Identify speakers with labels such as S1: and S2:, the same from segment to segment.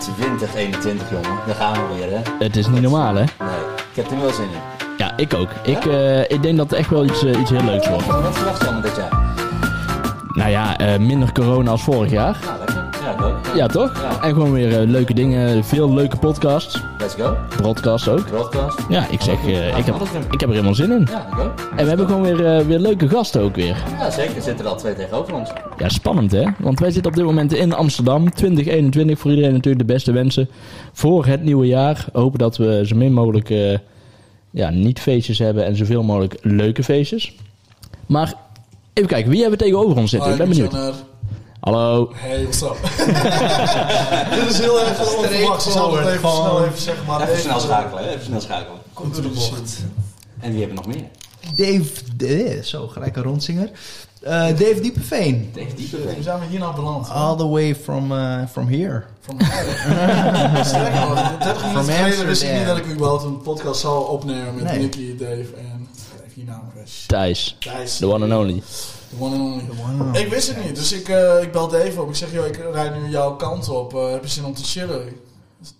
S1: 2021, jongen. Daar gaan we weer, hè?
S2: Het is niet normaal, hè?
S1: Nee, ik heb er wel zin in.
S2: Ja, ik ook. Ik, eh, ik denk dat het echt wel iets, eh, iets heel leuks wordt.
S1: Wat verwacht je allemaal dit jaar?
S2: Nou ja, eh, minder corona als vorig jaar.
S1: Nou. Ja.
S2: Ja, toch?
S1: Ja.
S2: En gewoon weer eh, leuke dingen. Veel leuke podcasts.
S1: Let's go.
S2: Broadcasts ook.
S1: Broadcast.
S2: Ja, ik zeg, eh, ik, heb, ik heb er helemaal zin in.
S1: Ja, ik ook.
S2: En we hebben gewoon weer, eh, weer leuke gasten ook weer.
S1: Ja, zeker. Er zitten er al twee tegenover ons.
S2: Ja, spannend hè? Want wij zitten op dit moment in Amsterdam. 2021 voor iedereen natuurlijk de beste wensen voor het nieuwe jaar. Hopen dat we zo min mogelijk eh, ja, niet feestjes hebben en zoveel mogelijk leuke feestjes. Maar even kijken, wie hebben we tegenover ons zitten? Ik ben benieuwd. Hallo.
S3: Hey, what's up? Dit is heel erg onverwachts. Ik zal het even snel even zeggen, maar
S1: Even snel schakelen, hè? Even snel schakelen.
S3: Komt door de bocht.
S1: En wie hebben we nog meer?
S4: Dave, zo gelijk een rondzinger. Eh, Dave Diepeveen.
S1: Dave
S3: Hoe
S1: Diepenveen.
S3: zijn we hier nou beland?
S4: All the way from, eh, from here.
S3: Van Dat is lekker hoor. 30 minuten geleden wist ik niet dat ik überhaupt een podcast zou opnemen met
S4: Nee.
S3: Nicky, Dave en even hier naam kwijt.
S2: Thijs,
S3: Thijs.
S2: the one and only.
S3: The one and only.
S4: one and
S3: Ik wist het niet, dus ik, eh, ik bel Dave op. Ik zeg, joh, ik rijd nu jouw kant op. Eh, heb je zin om te chillen?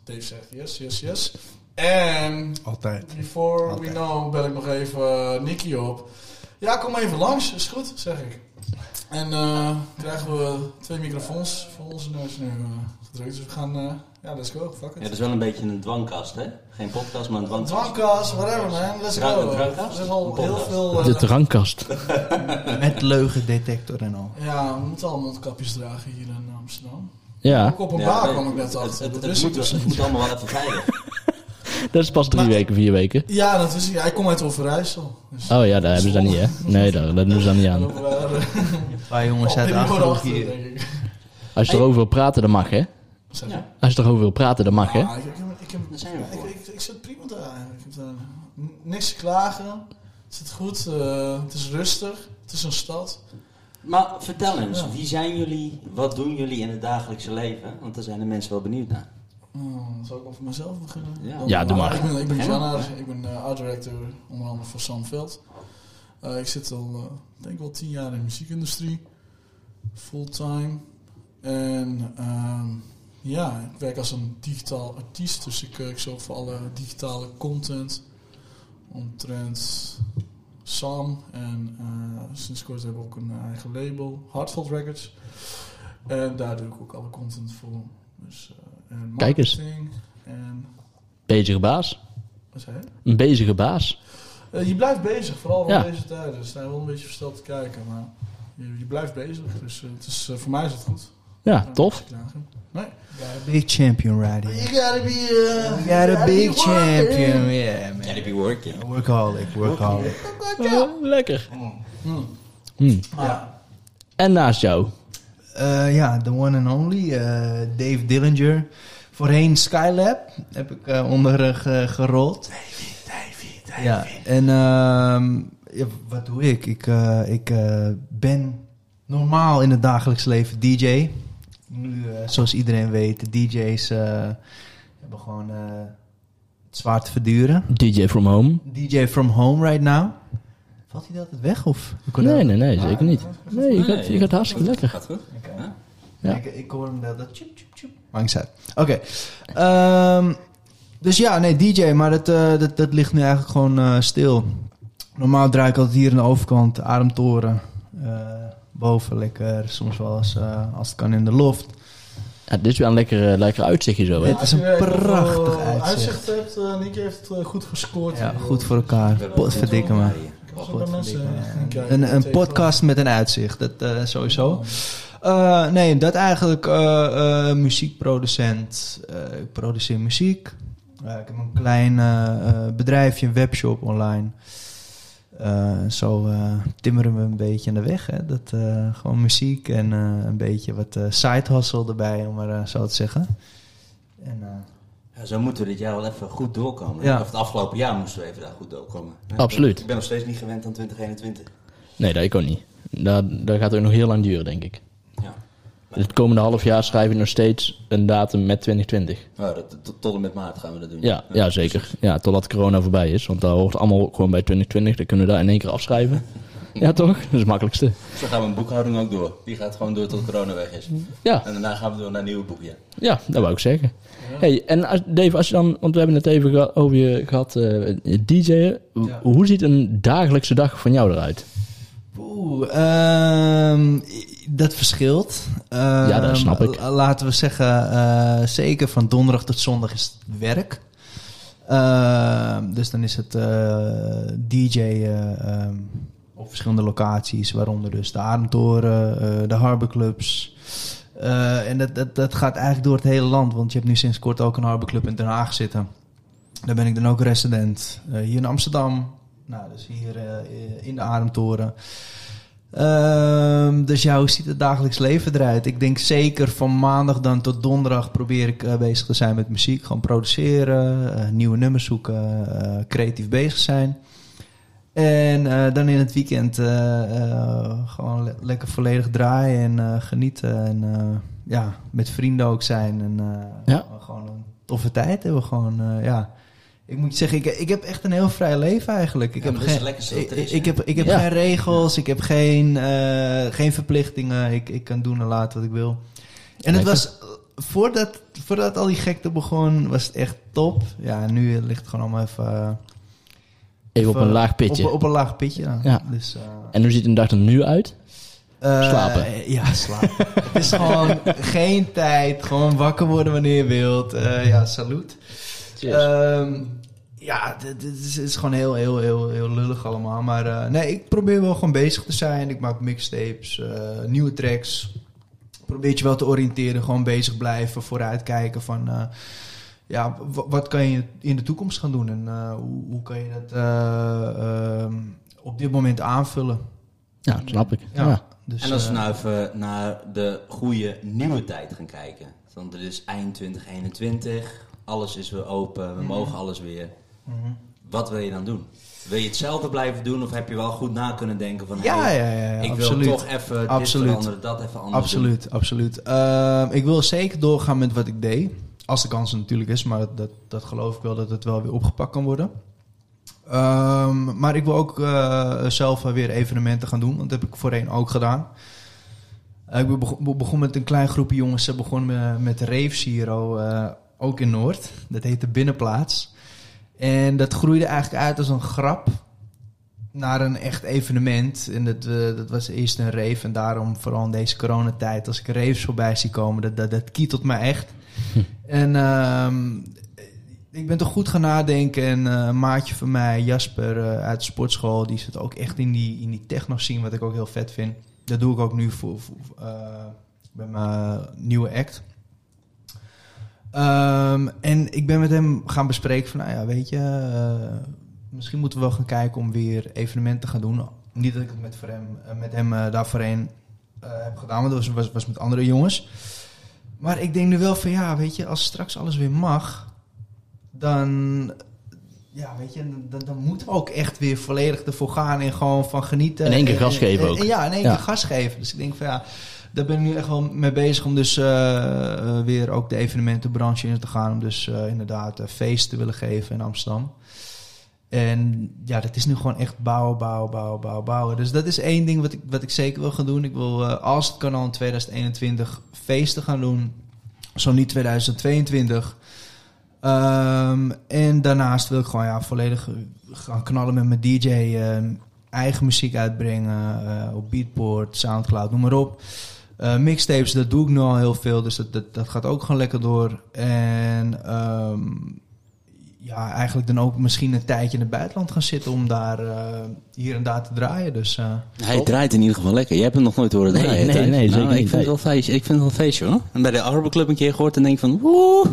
S3: Dave zegt, yes, yes, yes. En
S4: Altijd.
S3: before we
S4: Altijd.
S3: know bel ik nog even eh, Nicky op. Ja, kom even langs, is goed, zeg ik. En krijgen we twee microfoons voor onze neus nu gedrukt. Dus we gaan, eh, ja, let's go, fuck
S1: Ja,
S3: it.
S1: dat is wel een beetje een dwangkast, hè? Geen podcast, maar een dwangkast.
S3: Drankkast, whatever man, let's
S1: Drank-
S3: go.
S1: drankkast?
S3: Er is al
S1: Een
S3: heel veel... eh,
S2: De drankkast.
S4: Met leugendetector en al.
S3: ja, we moeten allemaal mondkapjes dragen hier in Amsterdam.
S2: Ja,
S3: Ook op een
S1: Ja,
S3: bar
S1: nee,
S3: kwam ik net achter.
S1: Het,
S3: dat
S1: het,
S3: wist
S1: moet,
S3: ik dus
S1: het moet allemaal wel even veilig.
S2: dat is pas drie
S3: Maar-
S2: weken, vier weken.
S3: Ja, dat wist ik. Hij komt uit Overijssel. Dus
S2: Oh ja, daar hebben ze dat niet hè? Nee, daar, daar doen ze dat niet aan.
S3: eh,
S4: Een paar jongens uit de achterhoek
S3: achter,
S4: hier.
S3: ik.
S2: Als je erover wil praten, dan mag hè?
S3: Zeg je?
S1: Ja.
S2: Als je erover wil praten, dan mag hè?
S3: Ah, ik, ik, ik, ik,
S1: Daar zijn we
S3: ik,
S1: voor.
S3: ik, ik zit prima daar eigenlijk. Ik heb daar n- niks te klagen. Het zit goed. eh, het is rustig. Het is een stad.
S1: Maar vertel eens,
S3: Ja.
S1: wie zijn jullie? Wat doen jullie in het dagelijkse leven? Want daar zijn de mensen wel benieuwd naar.
S3: Hmm, zal ik over mezelf beginnen?
S1: Ja.
S2: Ja, doe maar.
S3: Ik ben, ik ben. Ik ben eh, art director onder andere voor Sam Veld. Eh, ik zit al, eh, denk wel tien jaar in de muziekindustrie. Fulltime. En ehm, ja, ik werk als een digitaal artiest. Dus ik, eh, ik zorg voor alle digitale content. Omtrent Sam. En eh, sinds kort hebben we ook een eigen label. Heartfelt Records. En daar doe ik ook alle content voor. Dus, eh, en
S2: Kijk eens.
S3: marketing En
S2: Bezige baas.
S3: wat zei je?
S2: Een bezige baas.
S3: Eh, je blijft bezig, vooral
S2: Ja.
S3: in deze tijden. Er zijn wel een beetje versteld te kijken, maar je, je blijft bezig. Dus eh, het is, eh, voor mij is het goed.
S2: Ja, tof.
S3: Nee.
S4: Big champion here.
S3: You gotta be... Uh,
S4: You got a big champion, yeah man.
S1: Gotta be working.
S4: Workaholic, workaholic.
S2: Eh, lekker.
S3: Hmm.
S2: Hm.
S3: Ja.
S2: En naast jou?
S4: Eh, ja, the one and only, eh, Dave Dillinger. Voorheen Skylab heb ik eh, onder eh, ge- gerold. Ja, en ehm, ja, wat doe ik? Ik, eh, ik eh, ben normaal in het dagelijks leven DJ. Nu, eh, zoals iedereen weet, de DJ's eh, hebben gewoon eh, het zwaar te verduren.
S2: DJ from home?
S4: DJ from home right now. Valt hij altijd weg? Of?
S2: Nee,
S4: dat-
S2: nee, nee, zeker niet. Nee, je gaat, je gaat hartstikke lekker.
S1: Gaat goed.
S2: Ja.
S4: Ik, ik hoor hem dat, dat tjoep, tjoep. Maakt niet uit. Oké. Ehm, dus ja, nee, DJ, maar dat, eh, dat, dat ligt nu eigenlijk gewoon eh, stil. Normaal draai ik altijd hier aan de overkant, Ademtoren. eh, boven lekker, soms wel eens, eh, als het kan in de loft.
S2: Ja, dit is wel een lekker, eh, lekker uitzichtje zo, hè?
S4: Het is een prachtig
S3: uitzicht.
S4: uitzicht.
S3: hebt, eh Nicky heeft het goed gescoord.
S4: Ja,
S3: hier,
S4: goed voor elkaar. Potverdikke me.
S3: Mensen.
S4: Een, een podcast met een uitzicht, dat eh, sowieso. Eh, nee, dat eigenlijk eh, eh, muziekproducent. Eh, ik produceer muziek. Eh, ik heb een klein bedrijfje, een webshop online. Eh, zo eh, timmeren we een beetje aan de weg. Hè? Dat, eh, gewoon muziek en eh, een beetje wat eh side hustle erbij, om maar zo te zeggen. En, eh,
S1: Ja, zo moeten we dit jaar wel even goed doorkomen.
S4: Ja.
S1: Of het afgelopen jaar moesten we even daar goed doorkomen.
S2: Absoluut.
S1: Ik ben nog steeds niet gewend aan 2021.
S2: Nee, dat ik ook niet. Dat, dat gaat ook nog heel lang duren, denk ik. Het komende half jaar schrijf ik nog steeds een datum met 2020.
S1: Nou, dat, tot, en met maart gaan we dat doen.
S2: Ja, ja zeker. Ja, totdat corona voorbij is. Want dat hoort allemaal gewoon bij 2020. Dan kunnen we dat in één keer afschrijven. Ja, toch? Dat is het makkelijkste.
S1: Zo gaan we een boekhouding ook door. Die gaat gewoon door tot corona weg is.
S2: Ja,
S1: En daarna gaan we door naar nieuwe boeken.
S2: ja dat wou ik zeggen. Hey, en als, Dave, als je dan, want we hebben het even over je gehad, eh DJ'en.
S4: Ja.
S2: Hoe ziet een dagelijkse dag van jou eruit?
S4: Oeh, ehm, dat verschilt.
S2: Ja, dat
S4: Ehm,
S2: snap ik.
S4: la- Laten we zeggen, eh, zeker van donderdag tot zondag is het werk. Ehm, dus dan is het DJ eh, ehm, op verschillende locaties, waaronder dus de Ademtoren, eh, de Harborclubs. En dat, dat, dat gaat eigenlijk door het hele land, want je hebt nu sinds kort ook een Harborclub in Den Haag zitten. Daar ben ik dan ook resident. Hier in Amsterdam, nou, dus hier eh, in de Ademtoren. Ehm, dus ja, hoe ziet het dagelijks leven eruit? Ik denk zeker van maandag dan tot donderdag probeer ik eh, bezig te zijn met muziek. Gewoon produceren, eh, nieuwe nummers zoeken, eh, creatief bezig zijn. En eh, dan in het weekend eh, eh, gewoon le- lekker volledig draaien en eh, genieten. En eh, ja, met vrienden ook zijn. En eh,
S2: Ja.
S4: gewoon een toffe tijd hebben. Gewoon, eh, ja. Ik moet je zeggen, ik, ik heb echt een heel vrij leven eigenlijk. Ik
S1: Ja,
S4: heb geen,
S1: het lekkerste wat er
S4: ik,
S1: is,
S4: ik
S1: hè?
S4: heb, ik heb
S2: Ja.
S4: geen regels, ik heb geen, eh, geen verplichtingen. Ik, ik kan doen en laten wat ik wil. En het
S2: Lekker.
S4: was, eh, voordat, voordat al die gekte begon, was het echt top. Ja, nu ligt het gewoon allemaal even... eh,
S2: Even op een laag pitje.
S4: Op, op een laag pitje, ja.
S2: Ja.
S4: Dus, eh,
S2: En hoe ziet een dag er nu uit?
S4: eh,
S2: Slapen.
S4: Ja, slapen. het is gewoon geen tijd. Gewoon wakker worden wanneer je wilt. Eh, ja, salut. Ehm, ja, dit, dit is, het is gewoon heel, heel, heel, heel lullig allemaal. Maar eh, nee, ik probeer wel gewoon bezig te zijn. Ik maak mixtapes, eh, nieuwe tracks. Probeer je wel te oriënteren. Gewoon bezig blijven, vooruitkijken van... eh, ja, wat kan je in de toekomst gaan doen? En eh, hoe, hoe kan je dat eh, ehm, op dit moment aanvullen?
S2: Ja, dat snap ik.
S4: Ja.
S2: Ja.
S4: Dus,
S1: En als we nou even naar de goede nieuwe tijd gaan kijken. Want het is eind 2021, alles is weer open, we mogen alles weer.
S4: mhm.
S1: Wat wil je dan doen? Wil je hetzelfde blijven doen of heb je wel goed na kunnen denken van...
S4: Ja,
S1: hey,
S4: ja, ja, ja,
S1: ik
S4: absoluut.
S1: wil toch even dit veranderen, dat even anders
S4: Absoluut, absoluut. Ehm, ik wil zeker doorgaan met wat ik deed. Als de kans er natuurlijk is, maar dat, dat, geloof ik wel dat het wel weer opgepakt kan worden. Ehm, maar ik wil ook eh, zelf weer evenementen gaan doen, want dat heb ik voorheen ook gedaan. Eh, ik ben bego- begon met een klein groepje jongens. Ze begonnen met, met Rave Zero, eh, ook in Noord. Dat heette Binnenplaats. En dat groeide eigenlijk uit als een grap naar een echt evenement. En dat, eh, dat was eerst een rave. En daarom, vooral in deze coronatijd, als ik raves voorbij zie komen, dat, dat, dat kietelt me echt. En ehm, ik ben toch goed gaan nadenken. En eh, een maatje van mij, Jasper eh, uit de sportschool, die zit ook echt in die, in die techno scene, wat ik ook heel vet vind. Dat doe ik ook nu voor, voor, bij mijn nieuwe act. Ehm, en ik ben met hem gaan bespreken van, nou ja, weet je, eh, misschien moeten we wel gaan kijken om weer evenementen te gaan doen. Niet dat ik het met, voor hem, eh, met hem eh, daarvoorheen eh, heb gedaan, want dat was, was, was met andere jongens. Maar ik denk nu wel van, ja, weet je, als straks alles weer mag, dan, ja, weet je, dan, dan moeten we ook echt weer volledig ervoor gaan en gewoon van genieten.
S2: In één keer gas geven
S4: en-
S2: ook.
S4: en ja, in één
S2: Ja.
S4: keer gas geven. Dus ik denk van, ja, daar ben ik nu echt wel mee bezig om dus eh, eh, weer ook de evenementenbranche in te gaan. Om dus eh, inderdaad een feest te willen geven in Amsterdam. En ja, dat is nu gewoon echt bouwen, bouwen, bouwen, bouwen, bouwen. Dus dat is één ding wat ik, wat ik zeker wil gaan doen. Ik wil, eh, als het kan al in 2021, feesten gaan doen. Zo niet 2022. Ehm, en daarnaast wil ik gewoon ja, volledig gaan knallen met mijn DJ. eh, eigen muziek uitbrengen op Beatport, Soundcloud, noem maar op. Eh, mixtapes, dat doe ik nu al heel veel. Dus dat, dat, dat gaat ook gewoon lekker door. En ehm, ja, eigenlijk dan ook misschien een tijdje in het buitenland gaan zitten om daar eh, hier en daar te draaien. Dus eh,
S1: Hij draait in ieder geval lekker. Je hebt hem nog nooit horen
S2: Nee,
S1: draaien.
S2: nee, nee, zeker
S1: Nou, ik
S2: niet,
S1: vind het wel feestje. Ik vind het wel een feestje hoor. En bij de Arbor Club een keer gehoord en denk van... Woe,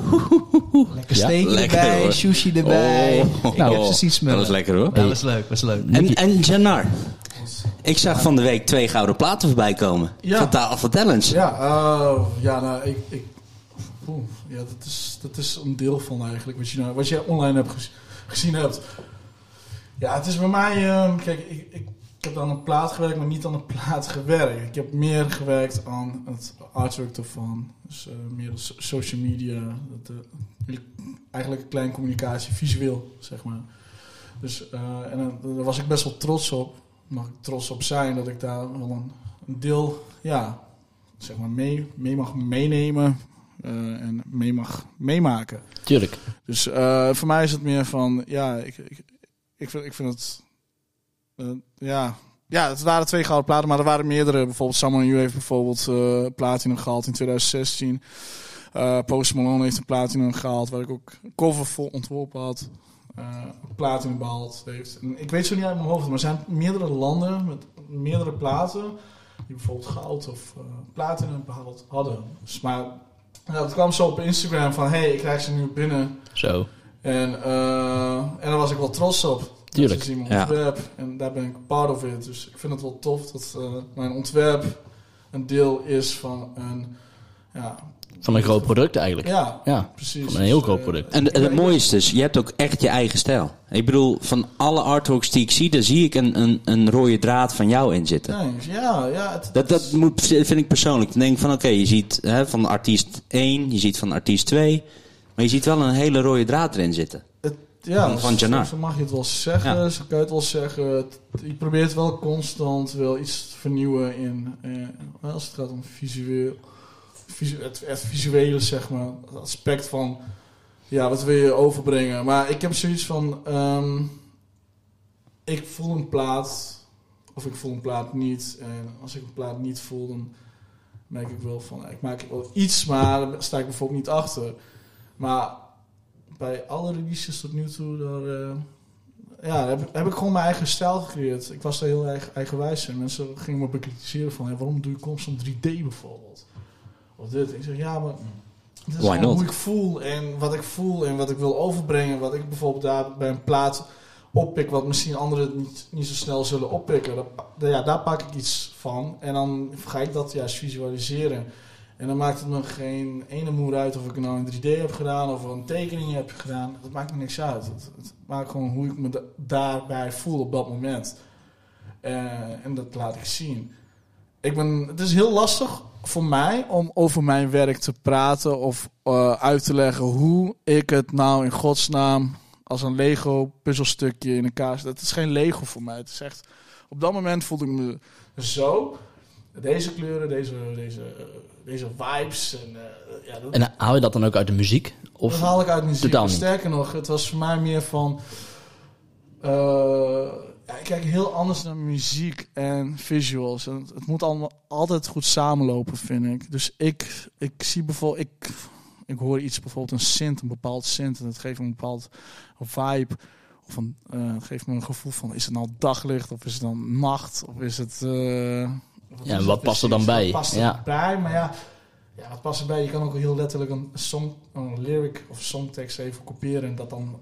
S4: lekker
S2: Ja,
S4: steekje
S1: lekker,
S4: erbij,
S1: hoor.
S4: sushi erbij.
S1: Oh,
S4: ik heb ze zien smullen.
S1: Dat was lekker hoor.
S4: Ja, dat was leuk, was leuk.
S1: En, en Janar, ik zag van de week twee gouden platen voorbij komen.
S3: Ja.
S1: Van Taal van Talents.
S3: Ja, oh, ja nou, ik... ik oeh, ja, dat is, dat is een deel van eigenlijk wat je, nou, wat je online hebt gez- gezien hebt. Ja, het is bij mij... ehm, kijk, ik, ik, ik heb aan een plaat gewerkt, maar niet aan een plaat gewerkt. Ik heb meer gewerkt aan het artwork ervan. Dus eh, meer social media. Dat, eh, eigenlijk een klein communicatie, visueel, zeg maar. Dus, eh, en daar was ik best wel trots op. mag ik trots op zijn dat ik daar wel een, een deel, ja, zeg maar, mee, mee mag meenemen eh, en mee mag meemaken.
S2: Tuurlijk.
S3: Dus eh, voor mij is het meer van, ja, ik, ik, ik, vind, ik vind het, eh, ja, ja, het waren twee gouden platen, maar er waren meerdere. Bijvoorbeeld Someone You heeft bijvoorbeeld platinum gehaald in 2016. Eh Post Malone heeft een platinum gehaald, waar ik ook cover voor ontworpen had. Eh platinum behaald heeft. En ik weet zo niet uit mijn hoofd, maar er zijn meerdere landen met meerdere platen die bijvoorbeeld goud of eh platinum behaald hadden. Dus maar ja, het kwam zo op Instagram van, hey, ik krijg ze nu binnen.
S2: Zo.
S3: En, eh, en daar was ik wel trots op.
S2: Tuurlijk,
S3: Dat is mijn
S1: ja.
S3: ontwerp. En daar ben ik part of it. Dus ik vind het wel tof dat mijn ontwerp een deel is van een... Ja,
S2: Van een groot product eigenlijk.
S3: ja
S2: Ja.
S3: precies.
S2: Van een heel groot product.
S1: En,
S3: ik
S1: en het mooie is dus, je hebt ook echt je eigen stijl. Ik bedoel, van alle artworks die ik zie, daar zie ik een, een, een rode draad van jou in zitten.
S3: Nee, ja, ja. Het,
S1: Dat, dat moet, vind ik persoonlijk. Dan denk ik van, oké, je ziet hè, van artiest 1, je ziet van artiest 2. Maar je ziet wel een hele rode draad erin zitten.
S3: het, ja,
S1: van- van
S3: zo-
S1: Janar.
S3: Zo mag je het wel zeggen.
S1: Ja.
S3: Zo kan je het wel zeggen. Het, je probeert wel constant wel iets te vernieuwen in... eh, als het gaat om visueel... het, visuele, zeg maar. Het aspect van... Ja, wat wil je overbrengen? Maar ik heb zoiets van... ehm, ik voel een plaat... Of ik voel een plaat niet. En als ik een plaat niet voel, dan merk ik wel van... Ik maak wel iets, maar daar sta ik bijvoorbeeld niet achter. Maar bij alle releases tot nu toe... Daar, eh, ja, heb, heb ik gewoon mijn eigen stijl gecreëerd. Ik was daar heel eigen, eigenwijs in. Mensen gingen me bekritiseren van... Ja, waarom doe je constant 3D bijvoorbeeld? Of dit. Ik zeg, ja, maar... Het is
S1: Why
S3: gewoon
S1: not?
S3: hoe ik voel en wat ik voel en wat ik wil overbrengen. Wat ik bijvoorbeeld daar bij een plaat oppik, wat misschien anderen niet, niet zo snel zullen oppikken. Dat, ja, daar pak ik iets van en dan ga ik dat juist visualiseren. En dan maakt het me geen ene moer uit of ik nou in 3D heb gedaan of een tekening heb gedaan. Dat maakt me niks uit. Het, het maakt gewoon hoe ik me da- daarbij voel op dat moment. Eh, en dat laat ik zien. Ik ben, het is heel lastig voor mij om over mijn werk te praten of eh, uit te leggen hoe ik het nou in godsnaam als een Lego puzzelstukje in elkaar zet. Het is geen Lego voor mij. Het is echt, op dat moment voelde ik me zo. Deze kleuren, deze, deze, deze vibes. En, eh, ja, dat,
S2: En haal je dat dan ook uit de muziek? Of
S3: dat haal ik uit muziek. Sterker nog, het was voor mij meer van... eh, ja, ik kijk heel anders naar muziek en visuals. En het, moet allemaal altijd goed samenlopen, vind ik. Dus ik, ik zie bijvoorbeeld... Ik, ik hoor iets, bijvoorbeeld een synth, een bepaald synth. En dat geeft me een bepaald vibe. Of een, eh, geeft me een gevoel van... Is het nou daglicht? Of is het dan nacht? Of is het... eh, wat
S2: Ja,
S3: is
S2: wat past er dan bij?
S3: Wat past er
S2: Ja.
S3: bij? Maar ja, ja, wat past erbij? Je kan ook heel letterlijk een song, een lyric of songtekst even kopiëren en dat dan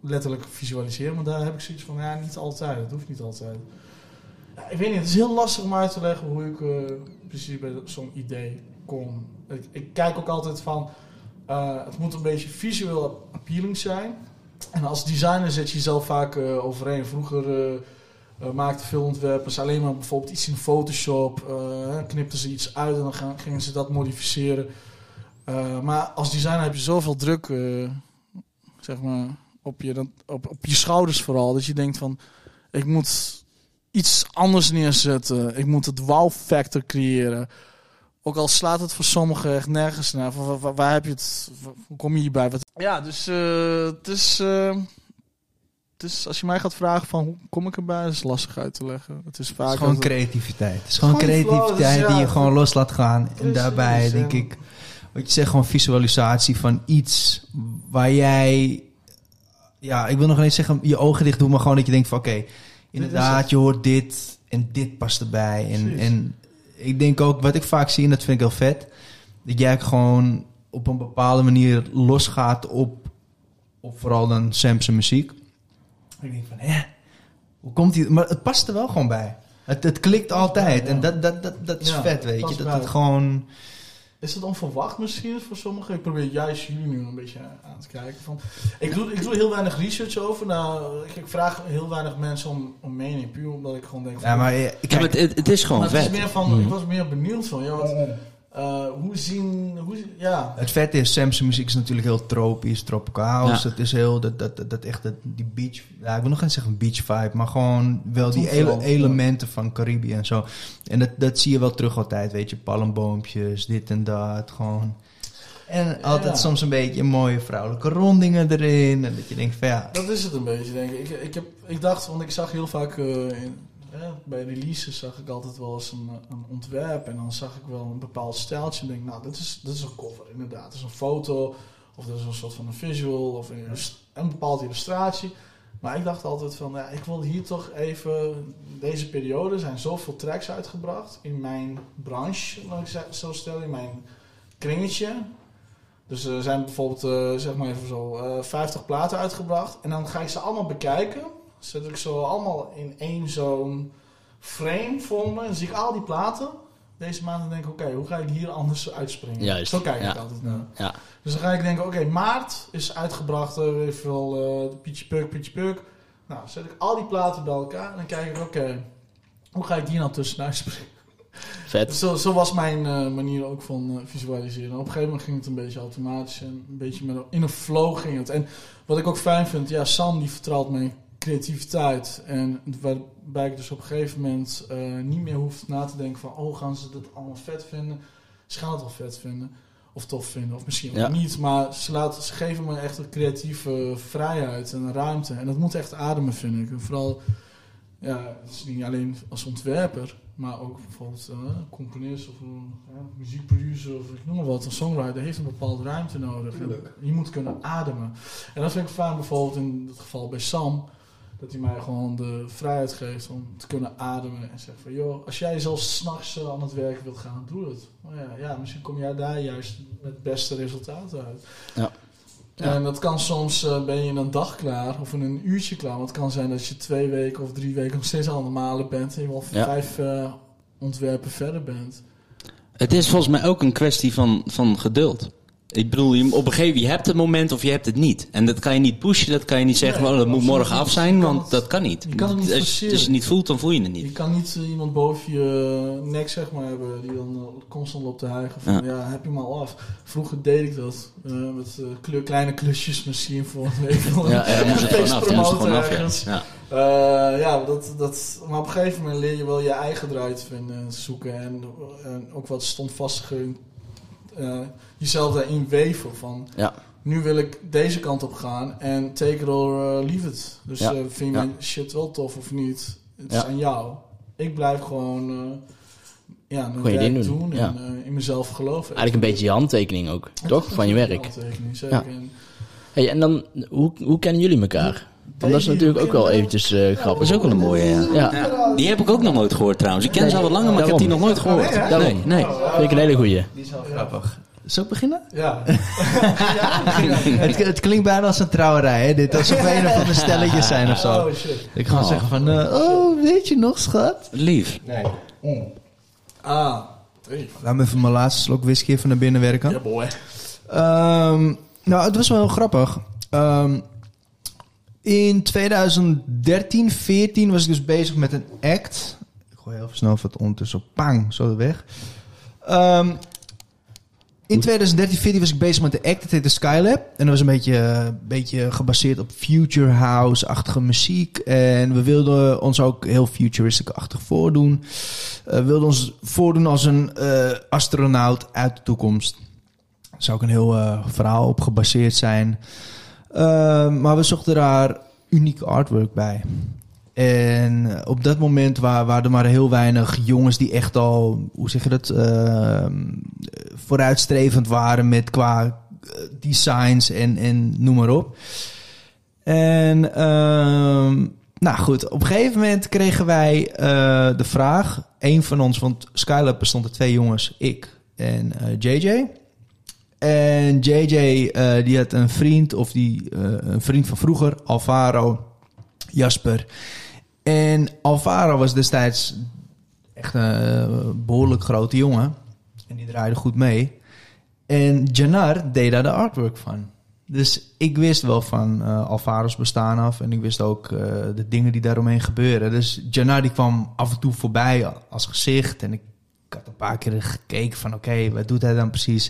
S3: letterlijk visualiseren. Maar daar heb ik zoiets van, ja, niet altijd. Dat hoeft niet altijd. Ja, ik weet niet, het is heel lastig om uit te leggen hoe ik eh, precies bij zo'n idee kom. Ik, ik kijk ook altijd van, eh, het moet een beetje visueel appealing zijn. En als designer zet je jezelf vaak eh, overeen. Vroeger maakten veel ontwerpers alleen maar bijvoorbeeld iets in Photoshop. knipten ze iets uit en dan gaan, gingen ze dat modificeren. Maar als designer heb je zoveel druk zeg maar, op, je, dan, op, op je schouders vooral. Dat je denkt van, ik moet iets anders neerzetten. Ik moet het wow factor creëren. Ook al slaat het voor sommigen echt nergens naar. Van, waar, waar heb je het? Hoe kom je hierbij? Wat... Ja, dus eh, het is... het is, als je mij gaat vragen van hoe kom ik erbij, is lastig uit te leggen. Het is
S4: Het
S3: vaak
S4: is gewoon creativiteit. Het is gewoon
S3: Gewoon flow,
S4: creativiteit
S3: dus
S4: die je gewoon los laat gaan. En daarbij denk
S3: en-
S4: ik, wat je zegt, gewoon visualisatie van iets waar jij, ja, ik wil nog niet zeggen je ogen dicht doen, maar gewoon dat je denkt van oké, inderdaad, je hoort dit en dit past erbij. En,
S3: Precies.
S4: en ik denk ook, wat ik vaak zie, en dat vind ik heel vet, dat jij gewoon op een bepaalde manier losgaat op, op vooral dan Sam's muziek. Ik denk van, hè, hoe komt die? Maar het past er wel gewoon bij. Het, het klikt altijd.
S3: Ja.
S4: En dat, dat, dat, dat is
S3: Ja,
S4: vet, weet je. Dat het gewoon...
S3: Is het onverwacht misschien voor sommigen? Ik probeer juist jullie nu een beetje aan te kijken. Van, ik, doe, ik doe heel weinig research over. Nou, ik, ik vraag heel weinig mensen om, om mening. Puur omdat ik gewoon denk van...
S4: Ja, maar eh,
S1: Ja,
S4: kijk,
S1: maar het, het is gewoon
S3: Maar het is
S1: vet.
S3: meer van, ik was meer benieuwd van, ja, wat, Eh, hoe zien... Hoe, ja,
S4: Het vet is, Sam's muziek is natuurlijk heel tropisch, tropicaal.
S1: Ja.
S4: Dus het is heel, dat, dat, dat, dat echt, dat, die beach, ja, ik wil nog niet zeggen beach vibe, maar gewoon wel die ele- elementen van Caribië en zo. En dat, dat zie je wel terug altijd, weet je, palmboompjes, dit en dat, gewoon. En altijd
S3: Ja.
S4: soms een beetje mooie vrouwelijke rondingen erin. En dat je denkt van ja,
S3: dat is het een beetje, denk ik. Ik, ik, heb, ik dacht, want ik zag heel vaak... eh, in, ja, bij releases zag ik altijd wel eens een, een ontwerp. En dan zag ik wel een bepaald stijltje. En denk, nou, dit is, dit is een cover, inderdaad. Het is een foto, of dat is een soort van een visual, of een, een bepaalde illustratie. Maar ik dacht altijd van, ja, ik wil hier toch even... Deze periode zijn zoveel tracks uitgebracht in mijn branche, laat ik zo stellen, in mijn kringetje. Dus er zijn bijvoorbeeld, eh, zeg maar even zo, eh 50 platen uitgebracht. En dan ga ik ze allemaal bekijken. Zet ik ze allemaal in één zo'n frame voor me. En dan zie ik al die platen deze maand en denk ik, oké, hoe ga ik hier anders uitspringen?
S2: Juist,
S3: Zo kijk
S2: ja.
S3: ik altijd naar.
S2: Ja.
S3: Dus dan ga ik denken, oké, maart is uitgebracht, eh, weet ik veel, eh Pietje Puk, Pietje Puk. Nou, zet ik al die platen bij elkaar en dan kijk ik, oké, hoe ga ik hier nou tussenuit springen?
S2: Vet.
S3: Zo, zo was mijn eh, manier ook van eh, visualiseren. Op een gegeven moment ging het een beetje automatisch en een beetje met, in een flow ging het. En wat ik ook fijn vind, ja, Sam die vertrouwt mijn creativiteit. En waarbij ik dus op een gegeven moment eh, niet meer hoef na te denken van, oh, gaan ze dat allemaal vet vinden? Ze gaan het wel vet vinden. Of tof vinden, of misschien
S2: Ja.
S3: ook niet. Maar ze, laten, ze geven me echt een creatieve vrijheid en ruimte. En dat moet echt ademen, vind ik. En vooral, ja, het is niet alleen als ontwerper, maar ook bijvoorbeeld eh, een componist of een muziekproducer of ik noem maar wat, een songwriter heeft een bepaalde ruimte nodig. En je moet kunnen ademen. En dat vind ik fijn bijvoorbeeld in het geval bij Sam, dat hij mij gewoon de vrijheid geeft om te kunnen ademen en zegt van joh, als jij zelfs s'nachts uh, aan het werk wilt gaan, doe het. Maar ja, ja, misschien kom jij daar juist met het beste resultaten uit.
S2: Ja.
S3: En dat kan soms, uh, ben je in een dag klaar of in een uurtje klaar. Want het kan zijn dat je twee weken of drie weken nog steeds aan het malen bent. En je wel
S2: Ja.
S3: vijf uh, ontwerpen verder bent.
S1: Het is volgens mij ook een kwestie van, van geduld. Ik bedoel, je, op een gegeven moment, je hebt het moment of je hebt het niet. En dat kan je niet pushen, dat kan je niet zeggen,
S3: Nee,
S1: oh, dat moet morgen af zijn,
S3: Je
S1: want
S3: het-
S1: dat kan niet.
S3: je kan het niet
S1: als, als je het niet voelt, dan voel je het
S3: Je
S1: niet.
S3: kan niet uh, iemand boven je nek zeg maar, hebben die dan uh, constant loopt te hijgen van ja. heb je maar af. Vroeger deed ik dat uh, met kleur, kleine klusjes misschien voor een week.
S2: Ja, ja, dan moest het gewoon af. Moest het gewoon af, ja. ja.
S3: Dat, dat, maar op een gegeven moment leer je wel je eigen draai te vinden en zoeken. En, en ook wat standvastiger uh, jezelf daarin weven. Van,
S2: Ja.
S3: Nu wil ik deze kant op gaan en take it or uh, leave it. Dus
S2: Ja.
S3: uh, vind je mijn shit wel tof of niet? Het is aan jou. Ik blijf gewoon ja, mijn werk doen,
S2: doen,
S3: en
S2: ja.
S3: uh, in mezelf geloven.
S2: Eigenlijk een beetje je handtekening ook, toch? Van je werk.
S3: een handtekening, zeker.
S2: Ja.
S3: En
S2: Hey, en dan, hoe, hoe kennen jullie elkaar? Want dat is natuurlijk ook wel eventjes eh, grappig.
S1: Dat is ook wel een mooie, ja.
S2: Ja,
S1: Ja. Die heb ik ook nog nooit gehoord trouwens. Ik ken ze al wat langer, maar ik heb die nog nooit gehoord.
S2: Daarom.
S1: Nee, nee.
S2: vind ik een hele goeie.
S4: die is wel grappig. Zal ik beginnen?
S3: Ja,
S4: het, het klinkt bijna als een trouwerij, hè? Dit alsof we een of andere stelletjes zijn of zo.
S3: Oh shit.
S4: Ik ga
S1: Oh.
S4: zeggen van, eh, oh, weet je nog, schat?
S1: Lief.
S3: Ah, hey.
S4: Laat me even mijn laatste slok whisky even naar binnen werken.
S3: Ja, boy.
S4: Ehm, nou, het was wel heel grappig. Ehm, in 2013, 14 was ik dus bezig met een act. Ik gooi heel snel wat ondertussen op. Pang, zo weg. Ehm, in 2013, 14 was ik bezig met de act. Het heette Skylab. En dat was een beetje, een beetje gebaseerd op future house-achtige muziek. En we wilden ons ook heel futuristic-achtig voordoen. Eh, we wilden ons voordoen als een eh, astronaut uit de toekomst. Er zou ook een heel eh, verhaal op gebaseerd zijn. Ehm, maar we zochten daar uniek artwork bij. En eh, op dat moment wa- waren er maar heel weinig jongens die echt al, hoe zeg je dat, ehm, vooruitstrevend waren met qua eh, designs en, en noem maar op. En ehm, nou goed, op een gegeven moment kregen wij eh, de vraag, een van ons, want Skylab bestond uit twee jongens, ik en JJ. En JJ eh, die had een vriend, of die, eh, een vriend van vroeger, Alvaro Jasper. En Alvaro was destijds echt een eh, behoorlijk grote jongen. En die draaide goed mee. En Janar deed daar de artwork van. Dus ik wist wel van Alvaro's bestaan af. En ik wist ook de dingen die daaromheen gebeuren. Dus Janar die kwam af en toe voorbij als gezicht. En ik had een paar keer gekeken van, oké, wat doet hij dan precies?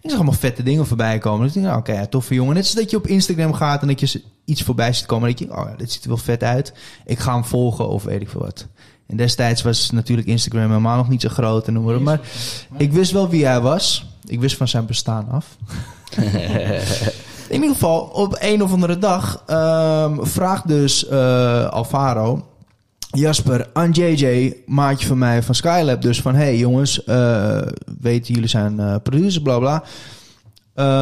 S4: Ik zag allemaal vette dingen voorbij komen. Dus ik dacht, oké, ja, toffe jongen. Net als dat je op Instagram gaat en dat je iets voorbij ziet komen. En dat je, oh ja, dit ziet er wel vet uit. Ik ga hem volgen of weet ik veel wat. En destijds was natuurlijk Instagram helemaal nog niet zo groot en noem maar. Maar ik wist wel wie hij was. Ik wist van zijn bestaan af. In ieder geval, op een of andere dag um, vraagt dus uh, Alvaro Jasper aan JJ, maatje van mij van Skylab, dus van: hey jongens, uh, weten jullie zijn uh, producer, bla bla.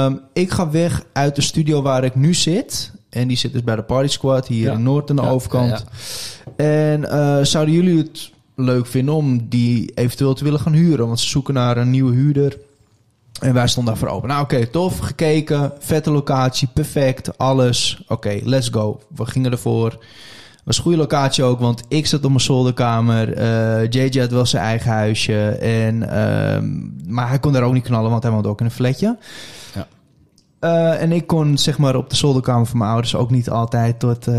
S4: Um, ik ga weg uit de studio waar ik nu zit. En die zit dus bij de Party Squad hier
S2: Ja.
S4: in Noord aan de
S2: Ja,
S4: overkant.
S2: ja,
S4: En uh, zouden jullie het leuk vinden om die eventueel te willen gaan huren? Want ze zoeken naar een nieuwe huurder. En wij stonden daarvoor open. Nou, oké, tof. Gekeken. Vette locatie. Perfect. Alles. Oké, let's go. We gingen ervoor. Was een goede locatie ook, want ik zat op mijn zolderkamer. eh JJ had wel zijn eigen huisje. En, ehm, maar hij kon daar ook niet knallen, want hij woonde ook in een flatje.
S2: Ja.
S4: Eh, en ik kon zeg maar op de zolderkamer van mijn ouders ook niet altijd tot eh,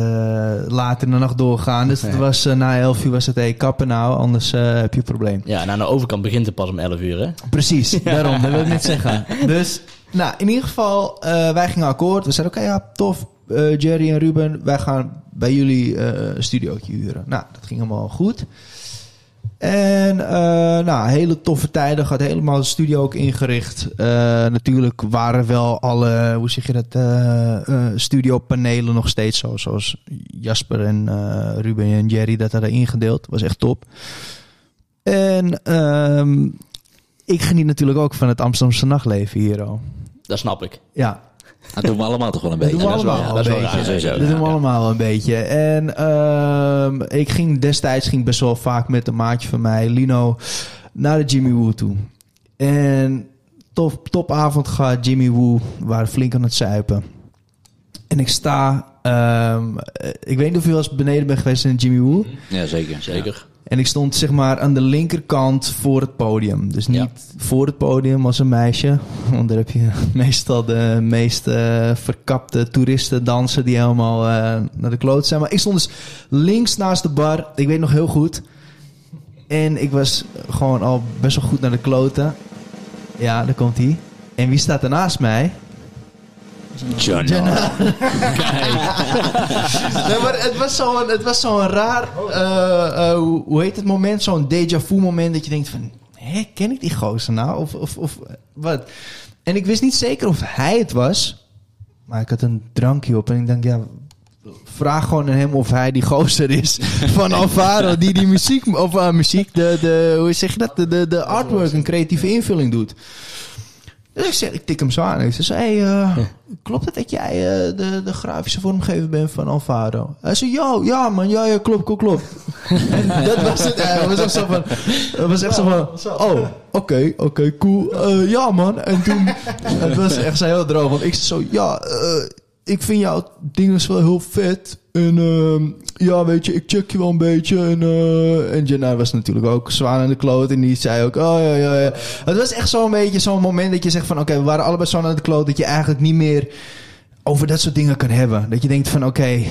S4: later in de nacht doorgaan. Dus het was, eh, na 11 uur was het, hey, kappen nou, anders eh, heb je een probleem.
S2: Ja, en aan de overkant begint het pas om 11 uur, hè?
S4: Precies, daarom, dat wil ik net zeggen. Dus, nou, in ieder geval, eh, wij gingen akkoord. We zeiden, oké, ja, tof. Eh, Jerry en Ruben, wij gaan bij jullie eh, een studiootje huren. Nou, dat ging allemaal goed. En, eh, nou, hele toffe tijden. Gaat helemaal de studio ook ingericht. Natuurlijk waren wel alle, hoe zeg je dat, studiopanelen nog steeds zo. Zoals Jasper en Ruben en Jerry dat hadden ingedeeld. Was echt top. En ehm, ik geniet natuurlijk ook van het Amsterdamse nachtleven hier al.
S2: Dat snap ik.
S4: Ja,
S1: Dat doen we allemaal toch wel een
S4: dat
S1: beetje.
S4: doen we
S2: dat is
S4: allemaal
S2: wel-
S4: een
S2: dat
S4: beetje. Dat doen we allemaal een beetje. En ehm, ik ging destijds ging best wel vaak met een maatje van mij, Lino, naar de Jimmy Woo toe. En top, topavond gehad, Jimmy Woo. We waren flink aan het zuipen. En ik sta... ehm, eh, ik weet niet of je wel eens beneden bent geweest in Jimmy Woo.
S1: Ja, zeker.
S2: Zeker.
S4: En ik stond zeg maar aan de linkerkant voor het podium. Dus niet
S2: Ja.
S4: voor het podium als een meisje. Want daar heb je meestal de meest eh, verkapte toeristen dansen die helemaal eh, naar de kloot zijn. Maar ik stond dus links naast de bar. Ik weet nog heel goed. En ik was gewoon al best wel goed naar de kloten. Ja, daar komt hij. En wie staat er naast mij?
S1: John.
S4: Nee, maar het was zo'n het was zo'n raar, eh, eh, hoe- hoe heet het moment? Zo'n déjà vu moment dat je denkt van, hé, ken ik die gozer nou? Of, of, of wat? En ik wist niet zeker of hij het was, maar ik had een drankje op en ik dacht, ja, vraag gewoon aan hem of hij die gozer is van Alvaro die die muziek, of eh, muziek, de, de, hoe zeg je dat, de, de, de artwork, een creatieve invulling doet. Dus ik zeg, ik tik hem zo aan. Ik zeg, hey, eh, klopt het dat jij eh, de, de grafische vormgever bent van Alvaro? Hij zei, ja, ja man, ja, ja, klopt, klopt, klopt. en dat was het. eh, Het was echt zo van, was echt zo van, oh, oké, oké, cool. Eh, ja man. En toen, het was echt zo heel droog. Want ik zei zo, ja, eh, ik vind jouw dingen wel heel vet. En ehm, ja, weet je, ik check je wel een beetje. En, eh en Jenna was natuurlijk ook zwaar aan de kloot. En die zei ook, oh ja, ja, ja. Het was echt zo'n beetje zo'n moment dat je zegt van... Oké, we waren allebei zo aan de kloot dat je eigenlijk niet meer over dat soort dingen kan hebben. Dat je denkt van, oké,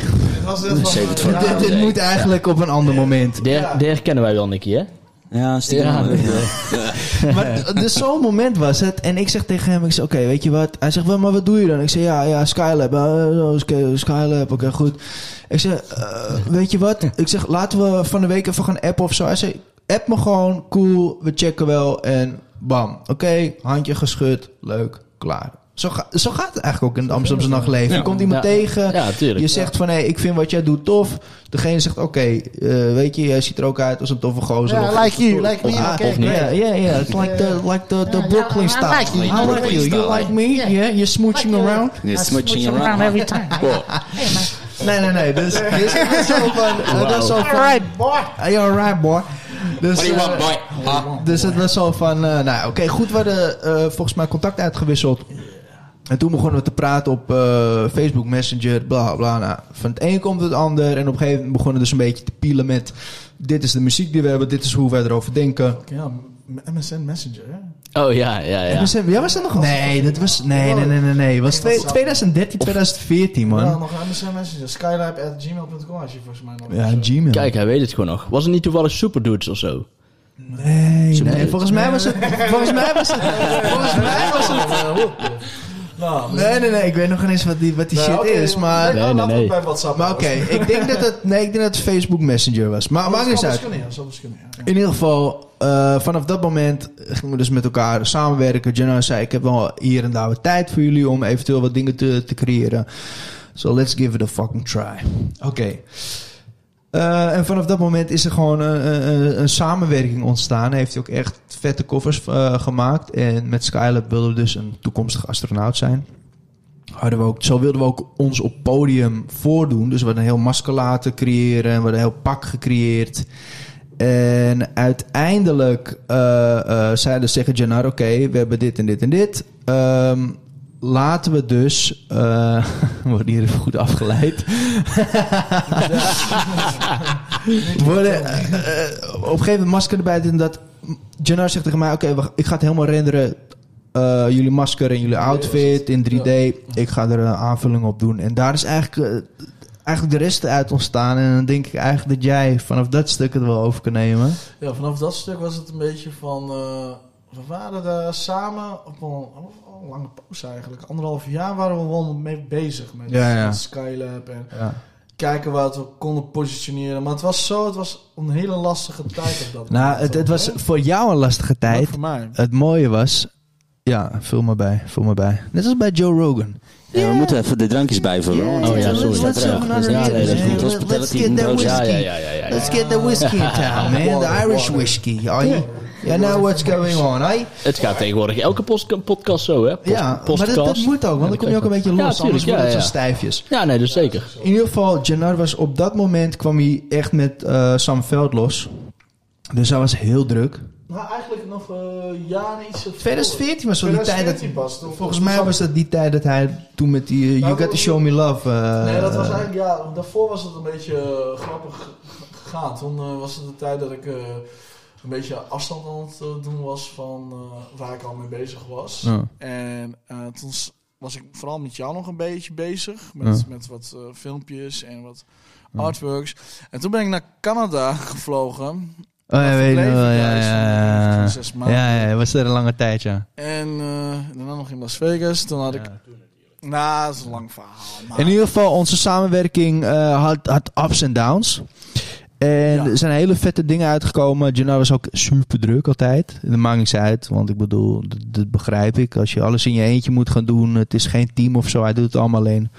S3: Dit
S4: dit, moet eigenlijk op een ander moment.
S2: Herkennen wij wel, Nicky, hè?
S1: Ja, stiekem.
S2: Ja.
S4: Maar dus zo'n moment was het. En ik zeg tegen hem, ik zeg, oké, weet je wat? Hij zegt, wel, maar wat doe je dan? Ik zeg, ja, ja, Skylab. Uh, Sky- Skylab, oké, goed. Ik zeg, eh, weet je wat? Ik zeg, laten we van de week even gaan appen of zo. Hij zei, app me gewoon, cool, we checken wel. En bam, oké, handje geschud, leuk, klaar. Zo, ga- zo gaat het eigenlijk ook in het Amsterdamse nachtleven.
S1: Ja.
S4: Je komt iemand
S2: Ja.
S4: tegen,
S2: Ja, tuurlijk.
S4: je zegt van, hé, ik vind wat jij doet tof. Degene zegt, oké, eh, weet je, jij ziet er ook uit als een toffe gozer. Of-
S5: like you, like me, okay.
S4: Yeah, yeah, yeah. It's like the, like the, the
S5: Yeah,
S4: Brooklyn
S5: I
S4: style.
S5: like you.
S4: How
S5: Brooklyn
S4: are you? Like me?
S5: Yeah.
S4: Yeah, you're smooching
S5: Like, uh,
S4: around?
S1: You're
S5: I
S1: smooching around.
S5: every time. Hey
S4: Nee, nee, nee. Dus, dus het was zo van...
S5: Alright boy.
S4: Hey, you're alright, boy. Dus,
S1: What do you want,
S4: eh,
S1: boy? Huh?
S4: dus het was zo van... eh, nou, oké, goed. We hadden eh, volgens mij contact uitgewisseld. En toen begonnen we te praten op eh, Facebook Messenger, bla bla. Nou, van het een komt het ander. En op een gegeven moment begonnen we dus een beetje te pielen met... Dit is de muziek die we hebben, dit is hoe wij erover denken.
S3: Ja, MSN Messenger, hè?
S2: Oh ja, ja, ja.
S4: Ja. ja, was dat nog? Nee, dat was. Nee, nee, nee, nee. nee. Het was twee- 2013, 2014, man.
S3: Ja, nog MSN Messenger. Skylab at gmail.com als je volgens mij nog.
S4: Ja, Gmail.
S2: Kijk, hij weet het gewoon nog. Was het niet toevallig Superdudes of zo?
S4: Nee, nee. Volgens mij was het... Volgens mij was het... Volgens mij was het...
S3: Nou,
S4: Nee, nee, nee. Ik weet nog geen eens wat die, wat die shit is, maar...
S2: Nee, nee, nee.
S3: bij WhatsApp
S4: Maar oké, ik denk dat het... Nee, ik denk dat het Facebook Messenger was. Maar maakt niet uit.
S3: Ja, zou best kunnen, ja.
S4: In ieder geval, eh, vanaf dat moment gingen we dus met elkaar samenwerken. Jenna zei, ik heb wel hier en daar wat tijd voor jullie om eventueel wat dingen te, te creëren. So let's give it a fucking try. Oké. Eh, en vanaf dat moment is er gewoon een, een, samenwerking ontstaan. Heeft hij ook echt vette koffers eh, gemaakt. En met Skylab wilden we dus een toekomstig astronaut zijn. We ook, zo wilden we ook ons op podium voordoen. Dus we hadden een heel masker laten creëren. We hadden een heel pak gecreëerd. En uiteindelijk eh, zeiden ze tegen Janar... oké, we hebben dit en dit en dit. Ehm, laten we dus... eh we worden hier even goed afgeleid. worden, eh, eh, op een gegeven moment masker erbij. En dat Janar zegt tegen mij... oké, ik ga het helemaal renderen... jullie masker en jullie outfit in 3D. Ik ga er een aanvulling op doen. En daar is eigenlijk... eigenlijk de rest uit ontstaan. En dan denk ik eigenlijk dat jij vanaf dat stuk het wel over kan nemen.
S3: Ja, vanaf dat stuk was het een beetje van... we waren daar samen op een, een lange pauze eigenlijk. Anderhalf jaar waren we wel mee bezig met,
S4: Ja, ja.
S3: met Skylab. En
S4: Ja.
S3: kijken wat we konden positioneren. Maar het was zo, het was een hele lastige tijd op dat
S4: Nou, het, het was voor jou een lastige
S3: Maar
S4: tijd.
S3: voor mij.
S4: Het mooie was... Ja, vul maar bij, vul maar bij. Net als bij Joe Rogan.
S1: Ja, we moeten even de drankjes bijvullen.
S2: Oh ja, sorry.
S4: Let's,
S2: Ja,
S4: have another
S2: ja,
S4: hit,
S2: nee, dat is goed.
S4: Let's
S1: Hospitality
S4: get that whiskey.
S2: Ja, ja, ja, ja, ja.
S4: Let's get the whiskey in town, man. The Irish whiskey. Are you, you know what's going on, eh?
S2: Het gaat tegenwoordig elke post- podcast zo, hè? Post-
S4: Ja, maar dat, dat
S2: podcast.
S4: moet ook, want dan kom je ook een beetje
S2: Ja,
S4: los.
S2: tuurlijk,
S4: anders wordt
S2: ja,
S4: zo
S2: ja.
S4: stijfjes.
S2: Ja, nee, dus zeker.
S4: In ieder geval, Janar was op dat moment kwam hij echt met eh, Sam Veld los. Dus hij was heel druk.
S3: Nou, eigenlijk nog een jaar iets.
S4: 2014 was wel die tijd dat...
S3: 2014 pas. Toen-
S4: Volgens mij was dat die tijd dat hij toen met die eh, You Got To Show Me Love... eh,
S3: Nee, dat was eigenlijk, ja, daarvoor was het een beetje eh, grappig gegaan. Toen eh, was het de tijd dat ik eh, een beetje afstand aan het eh, doen was van eh, waar ik al mee bezig was.
S4: Ja.
S3: En eh, toen was ik vooral met jou nog een beetje bezig. Met,
S4: Ja.
S3: met wat eh, filmpjes en wat artworks. En toen ben ik naar Canada gevlogen.
S4: Oh ja, weet je wel. Ja, ja, ja.
S3: zes maanden.
S4: Ja, ja, was er een lange tijd, ja.
S3: En daarna nog in Las Vegas. Toen had ik... Nou, dat is een lang verhaal. maar-
S4: In ieder geval, onze samenwerking eh, had, had ups en downs. En
S3: Ja.
S4: er zijn hele vette dingen uitgekomen. Janar was ook super druk altijd. Dat maakt niks uit, want ik bedoel, dat, dat begrijp ik. Als je alles in je eentje moet gaan doen, het is geen team of zo. Hij doet het allemaal alleen.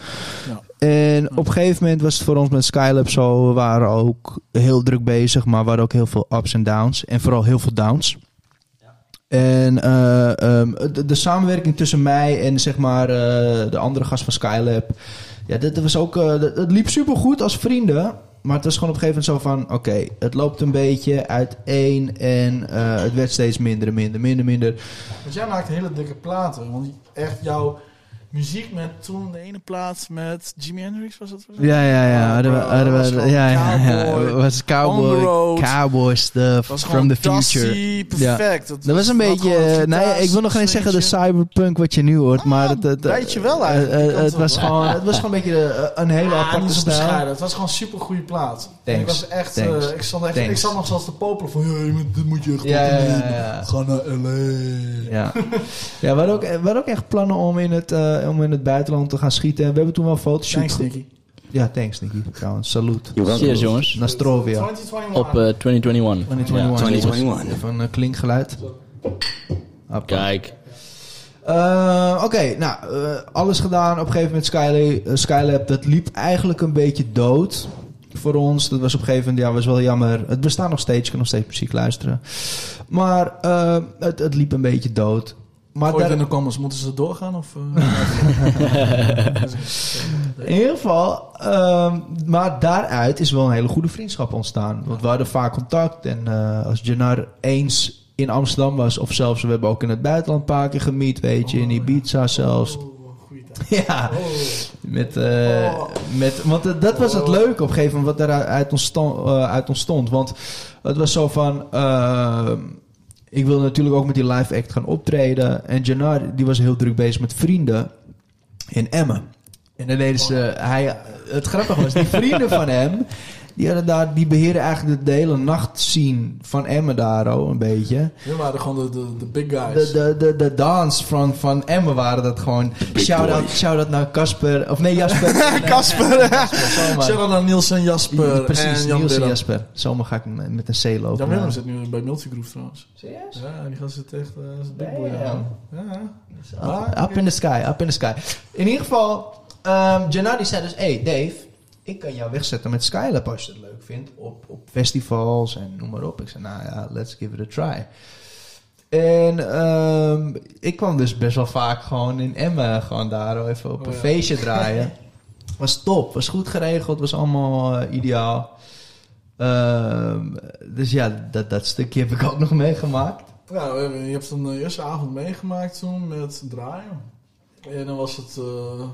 S3: Ja.
S4: En op een gegeven moment was het voor ons met Skylab zo. We waren ook heel druk bezig, maar we hadden ook heel veel ups en downs. En vooral heel veel downs. En eh, ehm, de, de samenwerking tussen mij en zeg maar eh, de andere gast van Skylab. Ja, dat, dat was ook. eh, dat, het liep super goed als vrienden. Maar het was gewoon op een gegeven moment zo van: oké, het loopt een beetje uiteen. En eh, het werd steeds minder en minder, minder, minder.
S3: Want jij maakt hele dikke platen. Want echt jouw muziek met toen de ene plaat met Jimi Hendrix was dat?
S4: Ja, ja, ja.
S3: Oh,
S4: Hadden we, hadden
S3: dat gewoon
S4: ja, ja, ja.
S3: cowboy,
S4: was cowboy,
S3: road.
S4: cowboy stuff
S3: was
S4: from the future.
S3: perfect.
S4: Dat was een beetje, eh, nou ja, ik wil nog geen zeggen de cyberpunk wat je nu hoort, maar het, het,
S3: weet je wel
S4: eh,
S3: eigenlijk,
S4: eh, het, was gewoon, het was gewoon een beetje eh, een hele
S3: Ja,
S4: aparte stijl.
S3: Het was gewoon een super goede plaat.
S4: Thanks.
S3: Ik was echt,
S4: Thanks.
S3: eh, ik stond echt,
S4: Thanks.
S3: ik zat nog zelfs te popelen van, ja, moet- dit moet je echt
S4: Ja, ja, ja, ja.
S3: Ga naar LA.
S4: Ja, ja we, hadden ook, we hadden ook echt plannen om in, het, eh, om in het buitenland te gaan schieten. En we hebben toen wel foto's.
S3: Thanks, Nicky.
S4: Ja, thanks Nicky. Trouwens, salut.
S2: Cheers, jongens.
S4: Nastrovia.
S3: 2021.
S2: Op eh, 2021.
S4: 2021.
S1: 2021.
S4: Even een klinkgeluid. Hoppa.
S2: Kijk.
S4: Eh, Oké, nou, eh, alles gedaan. Op een gegeven moment Skylab, eh, Skylab, dat liep eigenlijk een beetje dood voor ons. Dat was op een gegeven moment, ja, was wel jammer. Het bestaat nog steeds, je kan nog steeds muziek luisteren. Maar eh, het, het liep een beetje dood. Maar daar-
S3: in de comments, moeten ze doorgaan? Of, eh?
S4: in ieder geval, ehm, maar daaruit is wel een hele goede vriendschap ontstaan. Want we hadden vaak contact. En eh, als Janar eens in Amsterdam was, of zelfs we hebben ook in het buitenland een paar keer gemiet, weet je, in Ibiza zelfs.
S3: Oh, tijd.
S4: Ja,
S3: Oh.
S4: met, eh, met, want dat was het leuke op een gegeven moment wat daaruit ontstond, eh, uit ontstond. Want het was zo van, eh, ik wilde natuurlijk ook met die live act gaan optreden. En Janar, die was heel druk bezig met vrienden in Emmen. En dan deden ze, hij, het grappige was, die vrienden van hem, Die, hadden daar, die beheren eigenlijk de, de hele nacht zien van Emmen daar ook een beetje.
S3: We waren gewoon de, de, de big guys.
S4: De, de, de, de dance van, van Emmen waren dat gewoon. Shout-out shout naar Casper. Of nee, Jasper.
S3: Casper. Shout-out naar Niels en Jasper.
S4: Precies,
S3: en Jan
S4: Niels en. Jasper. Zomaar ga ik met een C lopen.
S3: Jan Willem zit nu bij Multigroove trouwens.
S4: Serieus?
S3: Ja, die gaat zitten echt uh, big boy. Aan. Ja.
S4: Up, up in the sky, up in the sky. In ieder geval, um, Janadi zei dus... Hey Dave, ik kan jou wegzetten met Skylab als je het leuk vindt. Op, op festivals en noem maar op. Ik zei, nou ja, let's give it a try. En ehm, ik kwam dus best wel vaak gewoon in Emmen... gewoon daar even op
S3: Oh
S4: een
S3: ja.
S4: feestje draaien. was top, was goed geregeld, was allemaal eh, ideaal. Ehm, dus ja, dat, dat stukje heb ik ook nog meegemaakt.
S3: Ja, je hebt een eh, eerste avond meegemaakt toen met draaien. En dan was het... eh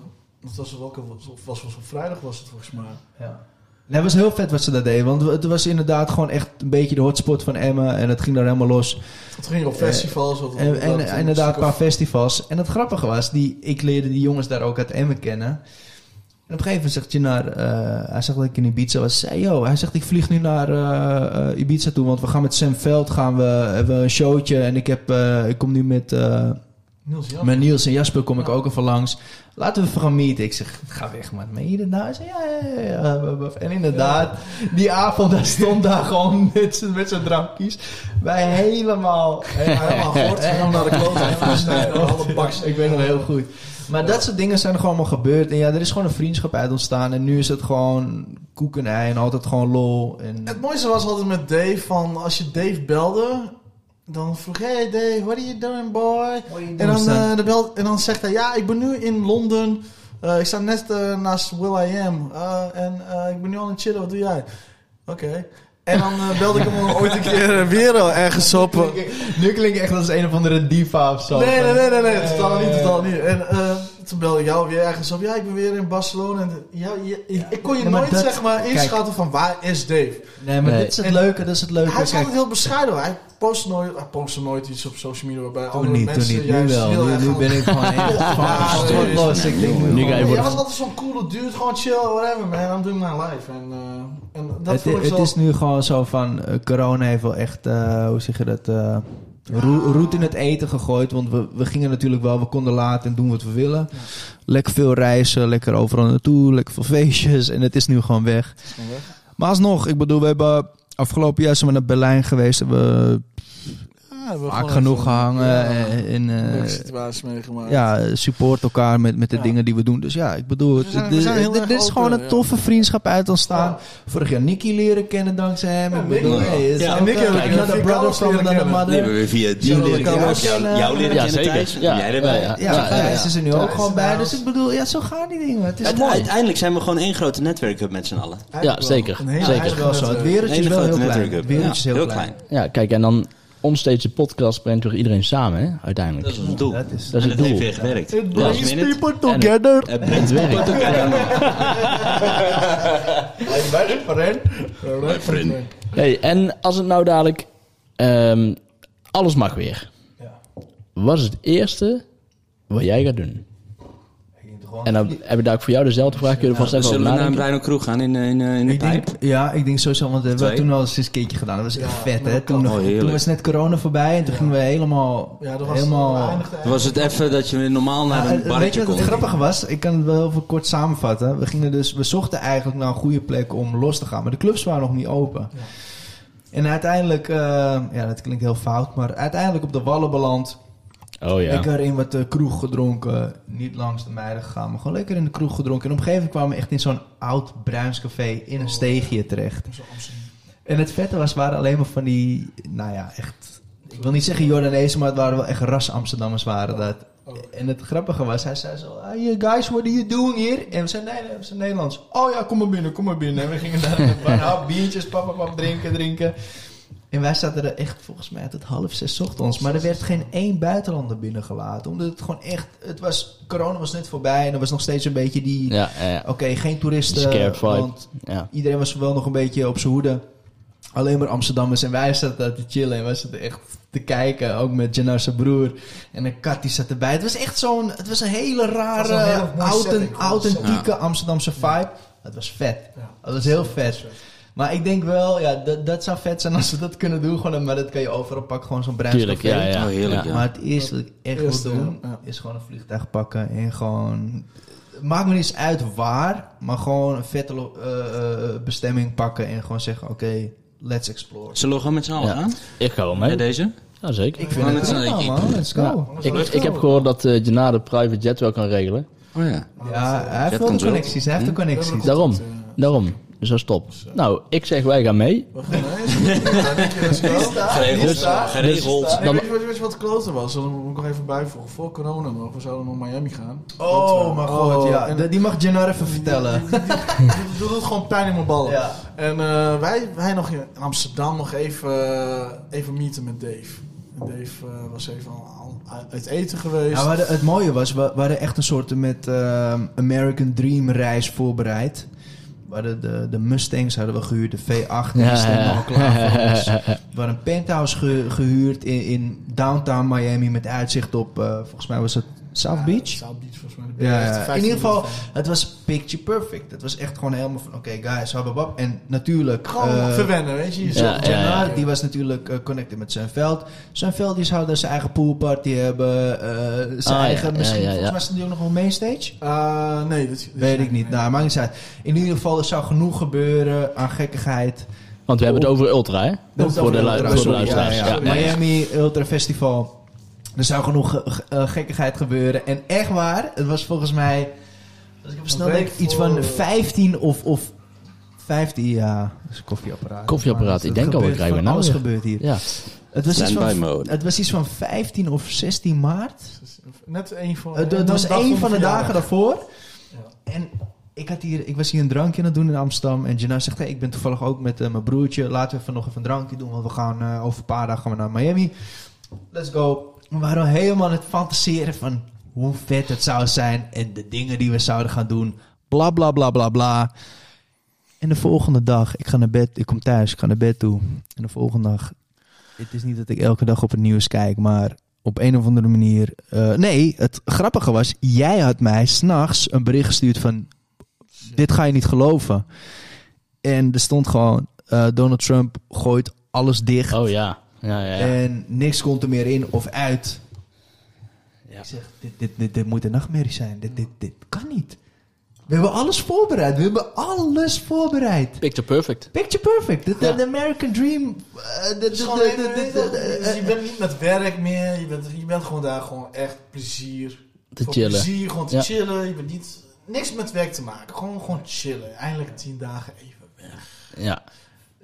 S3: het was welke was, was, op vrijdag was het volgens mij.
S4: Ja. Nee, het was heel vet wat ze daar deden. Want het was inderdaad gewoon echt een beetje de hotspot van Emma. En het ging daar helemaal los.
S3: Het ging op festivals.
S4: En,
S3: wat-
S4: en inderdaad een paar
S3: of-
S4: festivals. En het grappige was, die, ik leerde die jongens daar ook uit Emmen kennen. En op een gegeven moment zegt je naar... eh, hij zegt dat ik in Ibiza was. Zei, yo, hij zegt ik vlieg nu naar eh, eh, Ibiza toe. Want we gaan met Sam Veld gaan we, hebben we een showtje. En ik, heb, eh, ik kom nu met...
S3: Niels
S4: met Niels en Jasper kom ik ook even langs. Laten we gaan meeten. Ik zeg, ga weg, man. Meen je dat nou? Zei, ja, ja, ja, ja. En inderdaad, die avond daar stond daar gewoon met met z'n drankjes. Wij helemaal...
S3: Helemaal gaan naar de kloot.
S4: Ik weet nog heel goed. Maar dat soort dingen zijn er gewoon allemaal gebeurd. En ja, er is gewoon een vriendschap uit ontstaan. En nu is het gewoon koek en ei en altijd gewoon lol. En,
S3: Het mooiste was altijd met Dave van als je Dave belde, dan vroeg hey Dave, what are you doing boy? En dan, eh, de bel, en dan zegt hij ja, ik ben nu in Londen. Eh, ik sta net eh, naast Will I Am. Eh, en eh, ik ben nu aan het chillen, wat doe jij? Oké. En dan belde ik hem ooit een keer weer ergens op.
S4: nu, klink ik, nu klink ik echt als een of andere diva of zo.
S3: Nee, nee, nee, nee, nee, totaal niet, totaal niet. En toen belde ik jou weer ergens op. Ja, ik ben weer in Barcelona. En ja, ik, ik kon je nooit
S4: dat-
S3: zeg maar
S4: kijk.
S3: inschatten van waar is Dave.
S4: Nee, maar
S2: Nee.
S4: dit is het
S3: En-
S4: leuke. Dat is het leuke.
S3: Hij is altijd heel bescheiden. Hij post nooit, hij post nooit iets op social media waarbij andere
S4: niet,
S3: mensen
S4: toen niet. Nu wel.
S3: heel
S4: Nu,
S3: erg
S4: nu
S3: gaan-
S4: ben ik gewoon echt
S3: Ja, nee,
S4: los. Ik denk,
S2: Nu ga je
S3: Ja,
S2: worden-
S3: altijd zo'n coole dude, gewoon chill, whatever man, I'm doing my life. En, eh, en dat
S4: Het, het
S3: zo...
S4: is nu gewoon zo van, eh, corona heeft wel echt, eh, hoe zeg je dat, roe- roet in het eten gegooid. Want we, we gingen natuurlijk wel, we konden laten en doen wat we willen. Lekker veel reizen, lekker overal naartoe, lekker veel feestjes. En het is nu gewoon weg.
S3: gewoon weg.
S4: Maar alsnog, ik bedoel, we hebben afgelopen jaar zijn we naar Berlijn geweest. Hebben we
S3: hebben
S4: vaak genoeg
S3: even-
S4: gehangen.
S3: ja,
S4: en en, eh,
S3: situaties meegemaakt.
S4: ja, support elkaar met, met de
S3: Ja.
S4: dingen die we doen. Dus ja, ik bedoel,
S3: We zijn- zijn
S4: dit- is gewoon een
S3: ja.
S4: toffe vriendschap uit ontstaan.
S3: Ja.
S4: Vorig jaar Nicky leren kennen dankzij hem.
S3: Ja,
S4: ik bedoel, hey, is
S1: Ja,
S3: en Nicky
S4: eh,
S3: heb ik
S4: brother.
S1: Die hebben
S4: mother.
S1: we via die leren kennen.
S3: elkaar
S1: Ook jou,
S4: ook
S1: jou leren
S2: Ja,
S1: kennen. Thijs. Jij erbij.
S2: Ja,
S4: Thijs
S2: ja.
S4: is er nu ook gewoon bij. Dus ik bedoel, ja, zo gaan die dingen. Het is mooi.
S1: Uiteindelijk zijn we gewoon één grote netwerkhub met z'n allen.
S2: Ja, zeker. Zeker.
S4: Het is
S3: eigen
S4: wel zo. Het
S3: netwerk.
S4: wereldje is
S1: Een
S4: wel heel klein. Het wereldje is heel klein.
S2: Ja, kijk, en dan onstage podcast brengt toch iedereen samen, hè, uiteindelijk.
S1: Dat is ons doel.
S4: Dat is-
S2: Dat is
S1: en
S2: het
S1: dat heeft
S2: doel.
S1: weer gewerkt.
S3: It brings people together.
S1: Het brengt
S2: Het
S1: people together.
S3: Right,
S1: friend.
S2: Hey, en als het nou dadelijk... ehm, alles mag weer. Wat is het eerste wat jij gaat doen? En dan heb ik daar ook voor jou dezelfde vraag. Kun je vast even over
S1: Zullen we naar een? Bruino Kroeg gaan in, eh, in, eh, in de
S4: Ik denk,
S1: pijp?
S4: ja, ik denk sowieso, want we hebben toen al eens een keertje gedaan. Dat was echt vet, hè? Toen.
S1: Oh,
S4: toen was net corona voorbij en toen gingen we helemaal...
S3: Ja, dat was
S4: helemaal
S1: was het even dat je normaal naar
S4: Ja,
S1: een barretje
S4: weet je wat
S1: kon.
S4: het grappige was? Ik kan het wel even kort samenvatten. We, gingen dus, we zochten eigenlijk naar een goede plek om los te gaan. Maar de clubs waren nog niet open.
S3: Ja.
S4: En uiteindelijk, eh, ja dat klinkt heel fout, maar uiteindelijk op de Wallen beland.
S2: Oh ja.
S4: Lekker in wat eh, kroeg gedronken. Niet langs de meiden gegaan, maar gewoon lekker in de kroeg gedronken. En op een gegeven moment kwamen we echt in zo'n oud Bruins café in een steegje terecht. En het vette was, waren alleen maar van die, nou ja, echt... Ik wil niet zeggen Jordanezen, maar het waren wel echt ras Amsterdammers waren dat.
S3: Oh.
S4: En het grappige was, hij zei zo... Hey guys, what are you doing here? En we zeiden, nee, we zijn Nederlands. Oh ja, kom maar binnen, kom maar binnen. En we gingen daar een paar hap biertjes, pap, pap, pap, drinken, drinken. En wij zaten er echt volgens mij tot half zes ochtends. Maar er werd geen één buitenlander binnengelaten. Omdat het gewoon echt... Het was, corona was net voorbij en er was nog steeds een beetje die...
S2: Ja, ja, ja.
S4: Oké, geen toeristen. Want
S2: ja.
S4: iedereen was wel nog een beetje op zijn hoede. Alleen maar Amsterdammers en wij zaten daar te chillen en wij zaten echt te kijken. Ook met Janar zijn broer. En een kat die zat erbij. Het was echt zo'n... Het was een hele rare,
S3: een
S4: authentieke Amsterdamse vibe. Het was vet.
S3: Ja.
S4: Het was heel vet. Maar ik denk wel, ja, dat, dat zou vet zijn als ze dat kunnen doen. Gewoon, maar dat kan je overal pakken, gewoon zo'n
S2: Tuurlijk, ja, ja.
S1: Oh, heerlijk,
S2: ja.
S4: Maar het eerste wat ik echt wil doen, is gewoon een vliegtuig pakken en gewoon... Maakt me niet eens uit waar, maar gewoon een vette lo- eh, eh, bestemming pakken en gewoon zeggen, oké, let's explore.
S1: Zullen we gewoon met z'n allen
S2: Ja.
S1: gaan?
S2: Ik ga wel mee.
S1: deze?
S2: Ja, zeker.
S4: Ik vind het wel, man, let's go.
S2: Ja. Ik, ik heb gehoord dat uh, Jana de private jet wel kan regelen.
S1: Oh ja.
S4: Ja, hij heeft wel connecties, hij heeft de
S1: Hm?
S4: connecties.
S2: Daarom. Daarom. Dus dat is top. Nou, ik zeg wij gaan mee.
S3: We gaan go.
S1: Geregeld. Geregeld.
S2: Dan-
S3: weet, je, wat- weet je wat kloten was? Dat moet ik nog even bijvoegen. Voor corona nog, we zouden naar Miami gaan.
S4: Oh,
S3: uh,
S4: mijn god,
S3: oh,
S4: ja.
S3: en-
S4: die mag Janar even vertellen.
S3: Die, die, die, die doet gewoon pijn in mijn ballen.
S4: Ja.
S3: En eh, wij, wij nog in Amsterdam nog even, eh, even meeten met Dave. En Dave eh, was even al, al uit eten geweest.
S4: Ja, het mooie was, we, we hadden echt een soort met American Dream reis voorbereid. We hadden de, de Mustangs hadden we gehuurd, de V8, die
S2: ja.
S4: al klaar voor ons. We hadden een penthouse ge- gehuurd in, in downtown Miami met uitzicht op, eh, volgens mij was het South Beach.
S3: South Beach volgens mij. de
S4: Ja,
S3: beste,
S4: ja. in
S3: 15
S4: ieder geval, het was picture perfect. Het was echt gewoon helemaal van, oké guys, hababab. En natuurlijk...
S3: Gewoon
S4: eh,
S3: verwennen, weet je. Je
S2: ja,
S4: die was natuurlijk eh, connected met zijn veld. Zijn veld die zouden zijn eigen poolparty hebben. eh, zijn
S2: Ah,
S4: eigen,
S2: ja,
S4: misschien,
S2: ja, ja.
S4: volgens mij stond die ook nog wel mainstage.
S3: Eh, nee, dat, dat
S4: Weet ik niet.
S3: nee.
S4: Nou, maakt niet uit. In ieder geval, er zou genoeg gebeuren aan gekkigheid.
S2: Want we hebben het over Ultra, hè?
S4: Dat
S2: Voor de, lu-
S4: Ultra,
S2: voor de luisteraars.
S4: ja, ja.
S2: Ja, ja, ja.
S4: Miami Ultra Festival. Er zou genoeg ge- ge- eh, gekkigheid gebeuren. En echt waar, het was volgens mij... Als ik even snel denk, iets van 15 of... of 15, ja, dat is een koffieapparaat.
S2: Koffieapparaat, ik denk al, wat
S4: gebeurt
S2: krijgen we nou
S4: Alles
S2: weer?
S4: gebeurt hier.
S2: Ja.
S4: Het was, iets van,
S1: mode.
S4: het was iets van 15 of 16 maart.
S3: Net een van...
S4: Het, was één van de dagen daarvoor. En ik, had hier, ik was hier een drankje aan het doen in Amsterdam. En Jenna zegt, hey, ik ben toevallig ook met eh, mijn broertje. Laten we even nog even een drankje doen. Want we gaan eh, over een paar dagen gaan we naar Miami. Let's go. We waren helemaal aan het fantaseren van hoe vet het zou zijn. En de dingen die we zouden gaan doen. Bla, bla, bla, bla, bla. En de volgende dag, ik ga naar bed. Ik kom thuis, ik ga naar bed toe. En de volgende dag... Het is niet dat ik elke dag op het nieuws kijk, maar op een of andere manier. eh, nee, het grappige was, jij had mij s'nachts een bericht gestuurd van: Dit ga je niet geloven. En er stond gewoon: eh, Donald Trump gooit alles dicht.
S2: Oh ja. Ja, ja, ja.
S4: En niks komt er meer in of uit.
S2: Ja.
S4: Ik zeg: dit, dit, dit, dit moet een nachtmerrie zijn. Dit, dit, dit kan niet. We hebben alles voorbereid. We hebben alles voorbereid.
S2: Picture perfect.
S4: Picture perfect. De, de-
S2: Ja.
S4: de American Dream. eh, de- de-
S3: Het is gewoon
S4: de-
S3: even-
S4: de- de- de-
S3: dus je bent niet met werk meer. Je bent, je bent gewoon daar gewoon echt plezier.
S2: Te
S3: Voor
S2: chillen.
S3: plezier, gewoon te
S2: Ja.
S3: chillen. Je bent niet... Niks met werk te maken. Gewoon, gewoon chillen. Eindelijk tien dagen even weg.
S2: Ja.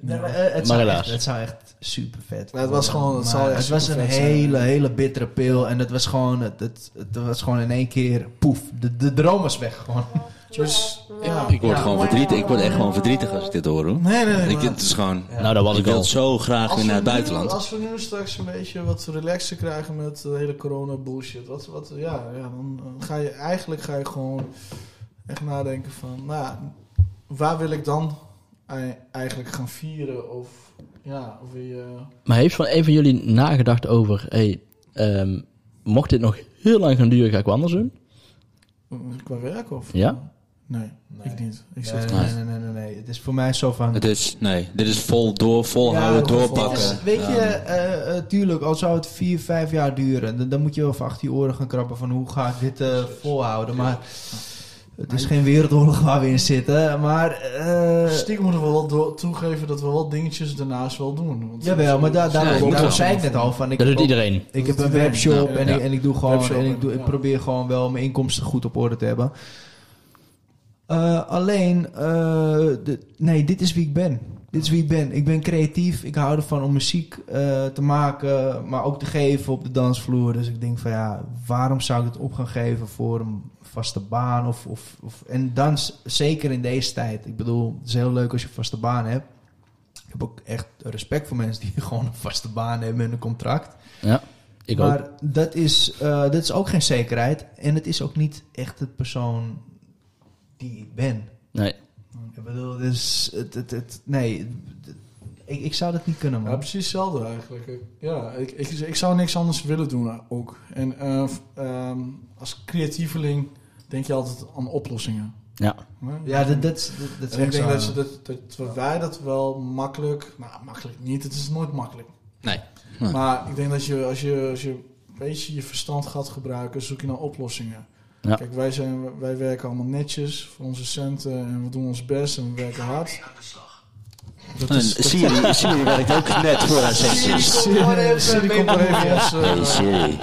S4: Nee, maar, eh, het,
S2: Maar
S4: zou echt, het zou echt super vet.
S3: Maar het was gewoon- het
S4: Maar
S3: zou echt
S4: het was een
S3: zijn.
S4: hele, hele bittere pil. En het was gewoon, het, het, het was gewoon in één keer poef. De, de droom was weg gewoon.
S3: Dus, ja.
S1: Ik word
S3: Ja.
S1: gewoon verdrietig. Ik word echt gewoon verdrietig als ik dit hoor. hoor.
S3: Nee, nee, nee.
S1: Ik, het is gewoon...
S2: Nou, dat was
S1: Ik
S2: ik
S1: wil
S2: al.
S1: het zo graag weer naar het
S3: nu-
S1: buitenland.
S3: als we nu straks een beetje wat relaxer krijgen met de hele corona bullshit. Wat, wat, ja, ja, dan ga je eigenlijk ga je gewoon echt nadenken van, nou, waar wil ik dan eigenlijk gaan vieren? Of ja, of je...
S2: Maar heeft van een van jullie nagedacht over... Hey, ehm, mocht dit nog heel lang gaan duren, ga ik wat anders doen?
S3: eh, Qua werk of?
S2: Ja?
S3: Nee, ik niet. Ik
S4: Nee,
S3: zit
S4: nee, nee, nee, nee, nee. Het is voor mij zo van...
S1: Het is, nee, dit is vol door, volhouden,
S3: Ja,
S1: doorpakken.
S4: is- weet je,
S1: Ja.
S4: eh, eh, tuurlijk, al zou het vier, vijf jaar duren, dan, dan moet je wel even achter je oren gaan krabben van hoe ga ik dit eh, volhouden. Maar het is geen wereldoorlog waar we in zitten, maar... eh,
S3: Stiekem moeten we wel toegeven dat we wel dingetjes daarnaast wel doen. Want
S4: jawel, maar daar, daar,
S1: Ja,
S4: daarom zei ik net al van... Ik
S2: Dat
S4: heb
S2: doet iedereen.
S4: Ik
S3: Dat
S4: heb een
S3: iedereen.
S4: webshop
S1: Ja.
S4: en,
S1: Ja.
S4: Ik, en ik doe gewoon en ik, doe, ik probeer gewoon wel mijn inkomsten goed op orde te hebben. Eh, alleen, eh, de, nee, dit is wie ik ben. Dit is wie ik ben. Ik ben creatief. Ik hou ervan om muziek eh, te maken, maar ook te geven op de dansvloer. Dus ik denk van ja, waarom zou ik het op gaan geven voor een vaste baan? Of, of, of, en dans, zeker in deze tijd. Ik bedoel, het is heel leuk als je een vaste baan hebt. Ik heb ook echt respect voor mensen die gewoon een vaste baan hebben en een contract.
S2: Ja, ik ook.
S4: maar dat is, eh, dat is ook geen zekerheid. En het is ook niet echt het persoon die ik ben.
S2: Nee.
S4: Bedoel, dus het, het, het, nee, het- ik, ik zou dat niet kunnen, man.
S3: Ja, precies hetzelfde eigenlijk. Ik- Ja, ik, ik, ik zou niks anders willen doen ook. En eh, f- ehm, als creatieveling denk je altijd aan oplossingen.
S2: Ja.
S4: Ja, dat, dat,
S3: En ik denk dat, dat, dat wij dat wel makkelijk... Nou, makkelijk niet. Het is nooit makkelijk.
S1: Nee. Nee.
S3: Maar ik denk dat je, als je, als je een beetje je verstand gaat gebruiken, zoek je naar oplossingen.
S2: Ja.
S3: Kijk, wij, zijn, wij werken allemaal netjes voor onze centen en we doen ons best en we werken hard. Dat is,
S1: Siri, Siri werkt ook net voor haar sessies.
S3: Siri, Siri komt er even als...
S1: Hey Siri,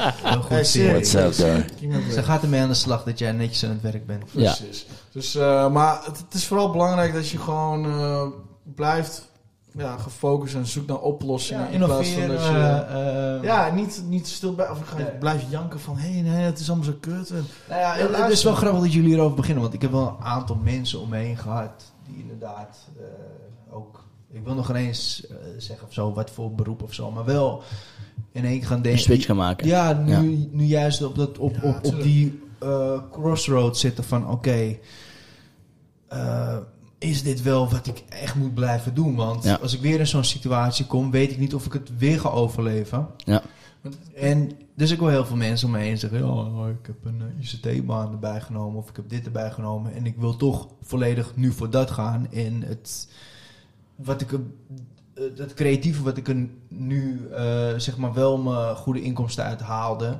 S3: Hey,
S4: Siri.
S1: what's up there?
S3: King of
S4: Ze gaat ermee aan de slag dat jij netjes aan het werk bent.
S2: Ja.
S3: Precies. Dus, eh, maar het, het is vooral belangrijk dat je gewoon eh, blijft ja, gefocust en zoekt naar oplossingen. in plaats van dat je...
S4: innoveren. eh,
S3: ja, niet, niet stil bij, of ga je
S4: Nee.
S3: blijven janken van, hé, nee, het is allemaal zo kut. En,
S4: Nou ja,
S3: Ja,
S4: het- is wel grappig dat jullie hierover beginnen, want ik heb wel een aantal mensen om me heen gehad die inderdaad eh, ook. Ik wil nog ineens eh, zeggen of zo, wat voor beroep of zo, maar wel in één keer gaan
S2: Een
S4: denken.
S2: switch gaan maken.
S4: Ja, nu,
S2: Ja.
S4: nu juist op, dat, op,
S3: Ja,
S4: op, op die eh, crossroads zitten van oké, eh, is dit wel wat ik echt moet blijven doen? Want
S2: Ja.
S4: als ik weer in zo'n situatie kom, weet ik niet of ik het weer ga overleven.
S2: Ja.
S4: En dus ik hoor heel veel mensen om me heen zeggen, oh, ik heb een eh, ICT-baan erbij genomen of ik heb dit erbij genomen en ik wil toch volledig nu voor dat gaan. En het, wat ik, eh, het creatieve wat ik er nu eh, zeg maar wel mijn goede inkomsten uit haalde,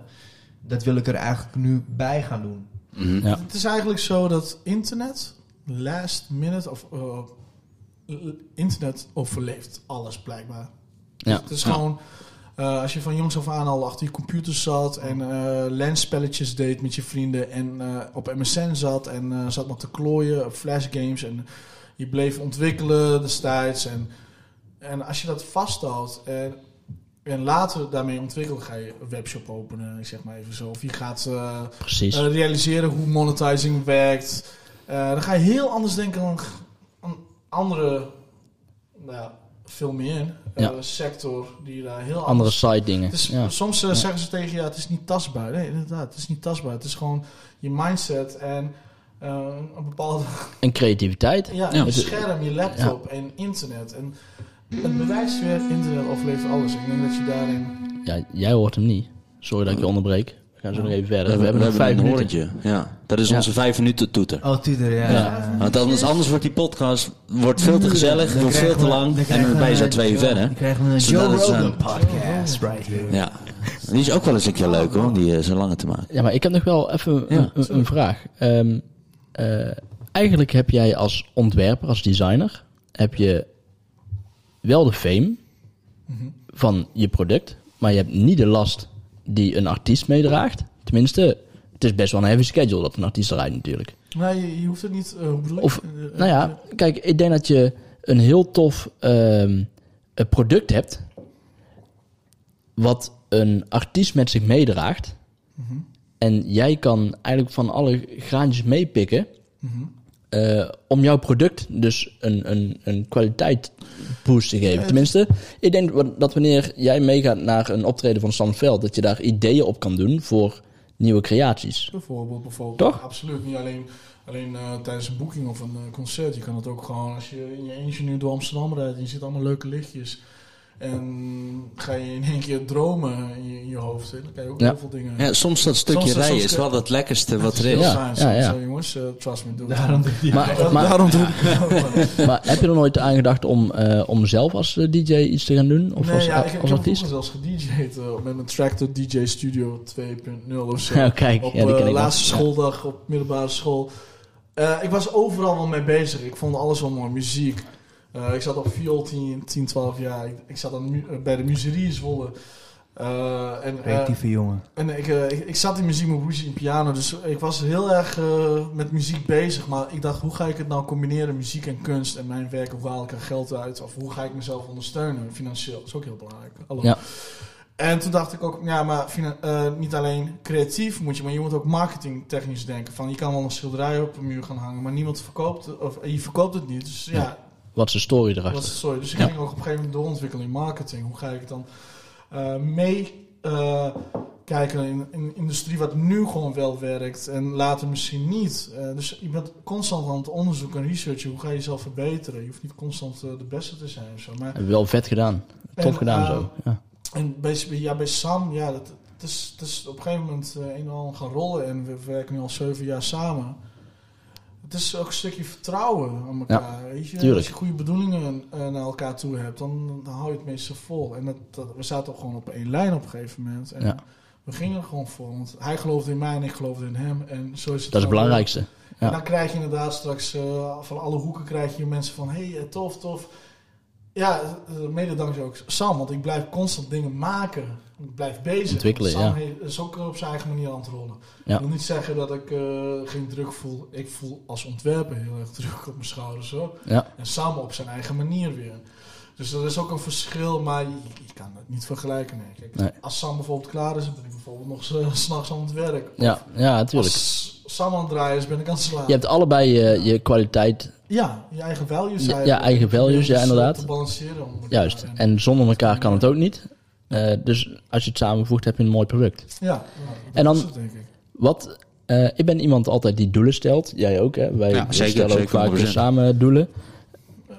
S4: dat wil ik er eigenlijk nu bij gaan doen.
S1: Mhm.
S2: Ja.
S3: Het is eigenlijk zo dat internet, last minute, of eh, internet overleeft alles blijkbaar.
S2: Ja.
S3: Het is gewoon, eh, als je van jongs af aan al achter je computer zat en eh lensspelletjes deed met je vrienden en op MSN zat en zat maar te klooien op flashgames en je bleef ontwikkelen destijds. En, en als je dat vasthoudt en, en later daarmee ontwikkelen, ga je een webshop openen, ik zeg maar even zo. Of je gaat
S2: Precies.
S3: realiseren hoe monetizing werkt. Eh, dan ga je heel anders denken dan een andere, nou ja, veel meer eh, sector die daar heel
S2: Andere
S3: anders...
S2: side dingen. Ja.
S3: Soms eh, zeggen ze tegen je, ja, het is niet tastbaar. Nee, inderdaad, het is niet tastbaar. Het is gewoon je mindset en een bepaalde...
S2: En creativiteit.
S3: Ja, je scherm, je laptop en internet. En het bewijst weer, internet overleeft alles. Ik denk dat je daarin...
S2: Ja, jij hoort hem niet. Sorry dat ik je onderbreek. We gaan zo nog even
S1: We
S2: verder. We,
S1: hebben,
S2: hebben nog vijf
S1: een
S2: minuten.
S1: hoortje. Ja, dat is
S2: Ja.
S1: onze vijf minuten toeter.
S4: Oh, tutor, ja.
S2: Ja.
S1: Want anders, anders wordt die podcast wordt veel te gezellig,
S4: Dan
S1: wordt veel te lang. En dan ben je
S4: we
S1: zo
S4: een
S1: twee uur verder.
S4: Dan krijgen we een
S1: Zodat
S4: Joe Rogan
S1: zo'n-
S4: podcast right here.
S1: Ja. Die is ook wel eens een keer leuk hoor, die uh, zo lange te maken.
S2: Ja, maar ik heb nog wel even
S1: Ja,
S2: een, een, een vraag. Ehm, eh, eigenlijk heb jij als ontwerper, als designer, heb je wel de fame van je product, maar je hebt niet de last die een artiest meedraagt. Tenminste, het is best wel een heavy schedule dat een artiest rijdt natuurlijk.
S3: Nee, je, je hoeft het niet... eh, hoe?
S2: Of,
S3: Eh,
S2: nou ja, kijk, ik denk dat je een heel tof ehm, eh, product hebt. Wat een artiest met zich meedraagt. En jij kan eigenlijk van alle graantjes meepikken. Eh, om jouw product dus een, een, een kwaliteit boost te geven. Tenminste, ik denk dat wanneer jij meegaat naar een optreden van Sam Veld, dat je daar ideeën op kan doen voor nieuwe creaties.
S3: Bijvoorbeeld, bijvoorbeeld.
S2: Toch?
S3: Absoluut. Niet alleen, alleen eh, tijdens een boeking of een eh, concert. Je kan het ook gewoon als je in je eentje nu door Amsterdam rijdt en je ziet allemaal leuke lichtjes. En ga je in één keer dromen in je, in je hoofd. hè, Dan kan je ook
S2: Ja.
S3: heel veel dingen...
S1: Ja, soms dat stukje
S3: Soms-
S1: rijden
S3: soms-
S1: is wel het lekkerste wat er is.
S2: Ja, ja, ja.
S3: Zo, jongens, eh, trust me, doe het.
S4: Daarom doe
S2: Maar,
S3: Ja,
S2: maar,
S3: daarom doe ik het.
S2: maar heb je er nooit aan gedacht om, eh, om zelf als eh, DJ iets te gaan doen? Of
S3: nee,
S2: als,
S3: ja, ik, heb zelfs gedj'd uh, met mijn Tractor DJ Studio 2.0 of zo.
S2: Ja, kijk,
S3: op
S2: ik
S3: laatste schooldag op middelbare school. Eh, ik was overal wel mee bezig. Ik vond alles wel mooi. Muziek. Eh, ik zat op viool 10, 10 12 jaar. Ik, ik zat aan, mu- eh, bij de muzerie in Zwolle. Eh, en, eh,
S4: Creatieve jongen.
S3: en ik, ik, ik zat in muziek, mijn broertje in piano. Dus ik was heel erg eh, met muziek bezig. Maar ik dacht, hoe ga ik het nou combineren? Muziek en kunst en mijn werk. Hoe haal ik er geld uit? Of hoe ga ik mezelf ondersteunen financieel? Dat is ook heel belangrijk. Hallo.
S2: Ja.
S3: En toen dacht ik ook, ja, maar eh, niet alleen creatief moet je, maar je moet ook marketingtechnisch denken. Van, je kan wel een schilderij op een muur gaan hangen, maar niemand verkoopt het, of je verkoopt het niet. Dus ja,
S2: Ja. Wat is de story
S3: wat
S2: erachter?
S3: is het sorry. Dus ik
S2: Ja.
S3: ging ook op een gegeven moment doorontwikkelen in marketing. Hoe ga ik het dan eh, mee eh, kijken in, in een industrie wat nu gewoon wel werkt en later misschien niet. Eh, dus je bent constant aan het onderzoeken en researchen. Hoe ga je jezelf verbeteren? Je hoeft niet constant de beste te zijn of zo. Maar
S2: Heb wel vet gedaan. Tof gedaan zo. Ja.
S3: en bij, ja, bij Sam, ja, dat, het, is, het is op een gegeven moment een en ander gaan rollen. En we werken nu al zeven jaar samen. Het is ook een stukje vertrouwen aan elkaar. weet je?
S2: tuurlijk.
S3: Als je goede bedoelingen eh, naar elkaar toe hebt, dan, dan hou je het meestal vol. En dat, dat, we zaten ook gewoon op één lijn op een gegeven moment. En
S2: Ja.
S3: we gingen er gewoon voor. Want hij geloofde in mij en ik geloofde in hem. En zo is het
S2: Dat is het belangrijkste.
S3: En
S2: Ja.
S3: dan krijg je inderdaad straks eh, van alle hoeken krijg je mensen van... Hé, hey, eh, tof, tof. Ja, eh, mede dankzij ook Sam. Want ik blijf constant dingen maken. Ik blijf bezig.
S2: Ontwikkelen,
S3: Sam
S2: ja.
S3: heeft- is ook op zijn eigen manier aan het rollen.
S2: Ja.
S3: Ik wil niet zeggen dat ik eh, geen druk voel. Ik voel als ontwerper heel erg druk op mijn schouders. Hoor.
S2: Ja.
S3: En Sam op zijn eigen manier weer. Dus dat is ook een verschil, maar je, je kan het niet vergelijken. Nee. Kijk,
S2: Nee.
S3: Als Sam bijvoorbeeld klaar is, dan ben ik bijvoorbeeld nog s- s'nachts aan het werk.
S2: Ja, ja, natuurlijk.
S3: Als Sam aan het draaien is, ben ik aan het slapen.
S2: Je hebt allebei je, je kwaliteit,
S3: Ja, je eigen values.
S2: Ja, ja, eigen values, ja,
S3: eh,
S2: inderdaad.
S3: Te balanceren. onder elkaar.
S2: juist. En zonder elkaar kan het ook niet. Eh, dus als je het samenvoegt, heb je een mooi product.
S3: Ja, dat
S2: En dan-
S3: is het, denk ik.
S2: Wat, eh, ik ben iemand altijd die doelen stelt. Jij ook, hè? Wij
S1: Ja,
S2: we
S1: zeker,
S2: stellen ook
S1: zeker,
S2: vaak weer
S1: 100%.
S2: samen doelen.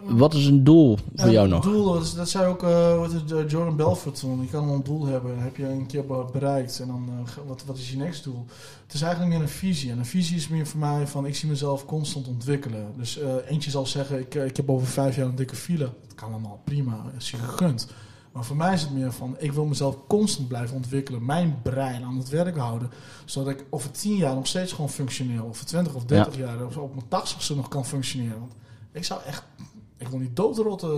S2: Wat is een doel voor jou
S3: het
S2: nog?
S3: Doel, dat, is- dat zei ook eh, wat eh, Jordan Belfort toen. Je kan een doel hebben, dan heb je een keer be- bereikt. En dan, eh, wat, wat is je next doel? Het is eigenlijk meer een visie. En een visie is meer voor mij van, ik zie mezelf constant ontwikkelen. Dus eentje zal zeggen, ik, ik heb over vijf jaar een dikke file. Dat kan allemaal prima, is je gegund. Maar voor mij is het meer van, ik wil mezelf constant blijven ontwikkelen. Mijn brein aan het werk houden. Zodat ik over tien jaar nog steeds gewoon functioneel. Over twintig of dertig jaar, of op mijn tachtigste nog kan functioneren. Want ik zou echt... Ik wil niet doodrotten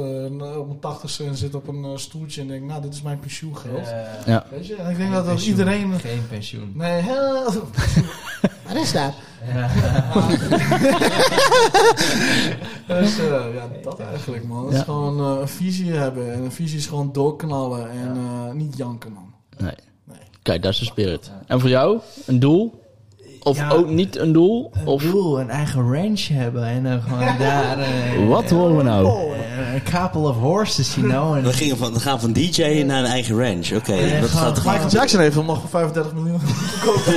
S3: eh, op mijn tachtigste en zit op een eh, stoeltje en denk, nou, dit is mijn pensioengeld.
S2: Ja.
S3: Weet je? En ik denk dat, dat iedereen...
S4: Geen pensioen.
S3: Nee, heel...
S5: Wat is dat?
S3: Dus, eh, ja, dat eigenlijk, man. Het
S2: Ja.
S3: is gewoon eh, een visie hebben. En een visie is gewoon doorknallen en eh, niet janken, man.
S2: Nee.
S3: Nee.
S2: Kijk, dat is de spirit. En voor jou? Een doel? Of
S4: Ja.
S2: ook niet een doel?
S4: Een
S2: Of
S4: doel, een eigen ranch hebben en dan gewoon daar... eh,
S2: wat horen we nou?
S4: eh, Een couple of horses, you know. En
S1: We, gingen van, we gaan van DJ naar een eigen ranch. Oké,
S4: Ja,
S1: dat gaat
S3: Michael Jackson heeft hem nog voor 35 miljoen gekocht.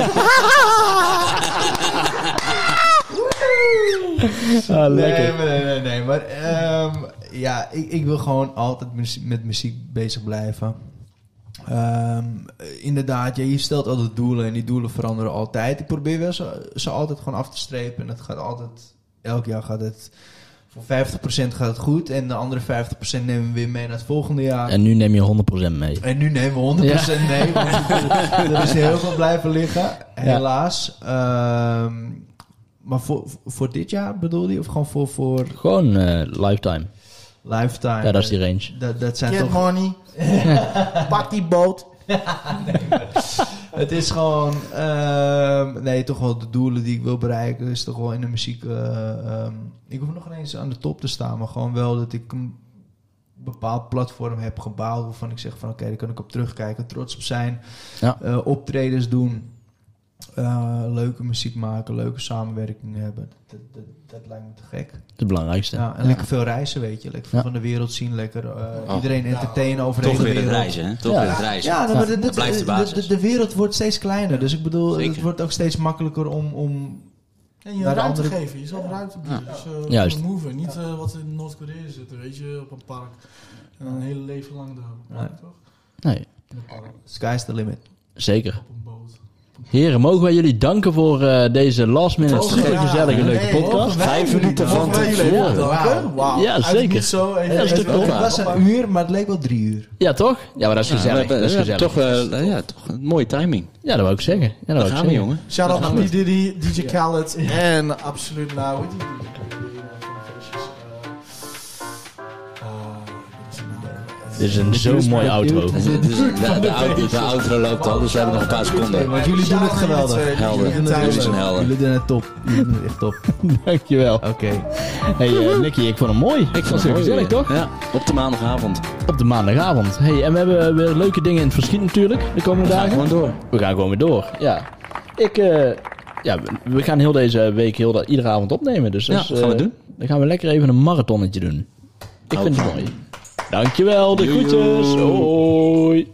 S2: Ah, lekker.
S4: Nee, nee, nee, nee. Maar ehm, ja, ik, ik wil gewoon altijd met muziek bezig blijven. Ehm, inderdaad, ja, je stelt altijd doelen en die doelen veranderen altijd. Ik probeer wel ze, ze altijd gewoon af te strepen. En het gaat altijd, elk jaar gaat het, voor 50% gaat het goed. En de andere 50% nemen we weer mee naar het volgende jaar.
S2: En nu neem je 100% mee.
S4: En nu nemen we 100% mee, want er is heel veel blijven liggen, helaas. Ehm, maar voor, voor dit jaar bedoel je? Of gewoon voor, voor
S2: Gewoon eh, lifetime.
S4: Lifetime?
S2: Ja, dat is die range.
S4: Dat, dat zijn
S3: Get
S4: toch...
S3: money. Pak die boot.
S4: Het is gewoon... ehm, nee, toch wel de doelen die ik wil bereiken. Is toch wel in de muziek... eh, ehm, ik hoef nog ineens aan de top te staan. Maar gewoon wel dat ik een bepaald platform heb gebouwd. Waarvan ik zeg van oké, daar kan ik op terugkijken. Trots op zijn.
S2: Ja.
S4: Eh, optredens doen. Eh, leuke muziek maken. Leuke samenwerkingen hebben. Dat, dat, dat lijkt me te gek.
S2: Het belangrijkste.
S4: Ja, en lekker veel reizen, weet je. Lekker veel
S2: Ja.
S4: van de wereld zien. Lekker eh,
S1: Oh.
S4: iedereen entertainen over de
S1: toch
S4: hele
S1: weer het
S4: wereld.
S1: reizen, hè? Toch
S2: Ja.
S1: weer het reizen.
S4: Ja, maar de, de,
S1: Dat blijft de basis.
S4: de, de wereld wordt steeds kleiner. Dus ik bedoel,
S1: Zeker.
S4: het wordt ook steeds makkelijker om... om
S3: En je ruimte
S4: andere-
S3: geven, jezelf ruimte bieden. Dus, eh,
S2: Juist.
S3: Move, niet eh, wat in Noord-Korea zitten, weet je, op een park. En dan een hele leven lang daar.
S4: Nee.
S3: Toch?
S2: Nee,
S4: sky's the limit.
S2: zeker.
S3: op een boot.
S2: Heren, mogen wij jullie danken voor eh, deze last minute
S3: we-
S2: gezellige
S3: ja.
S2: leuke
S3: Hey,
S2: podcast.
S1: Vijf minuten van tevoren.
S3: Wauw.
S2: Ja, zeker.
S3: Zo, even,
S2: Ja, dat is
S3: even-
S2: toch
S4: Het was een uur, maar het leek wel drie uur.
S2: Ja, toch? Ja, maar dat is
S1: Ja,
S2: gezellig.
S1: hebben-
S2: dat is gezellig.
S1: toch, wel, ja, toch een mooie timing.
S2: Ja, dat wou ik zeggen. Ja, dat wou ik
S1: gaan we,
S2: zeggen.
S1: jongen.
S3: Shout-out naar DJ Khaled en absoluut naar, hoe
S2: Dit is een zo mooi outro.
S1: Dus, dus de, outro, outro loopt al, dus we hebben nog een paar seconden.
S4: Want jullie doen het geweldig.
S1: Helder.
S3: Jullie
S1: zijn helder.
S4: Jullie doen het top. Jullie doen het echt top.
S2: Dankjewel.
S4: Oké.
S2: Hey eh, Nicky, ik vond hem mooi. Ik vond het
S1: mooi
S2: gezellig, toch?
S1: Ja, op de maandagavond.
S2: Op de maandagavond. Hey, en we hebben weer leuke dingen in het verschiet natuurlijk, de komende
S1: We gaan
S2: dagen.
S1: gewoon door.
S2: We gaan gewoon weer door, ja. Ik, eh, ja, we- gaan heel deze week heel iedere avond opnemen. Dus
S1: Ja,
S2: dat
S1: gaan we
S2: eh,
S1: doen.
S2: Dan gaan we lekker even een marathonnetje doen. Ik
S1: Oh.
S2: vind het mooi. Dankjewel, de groetjes. Hoi.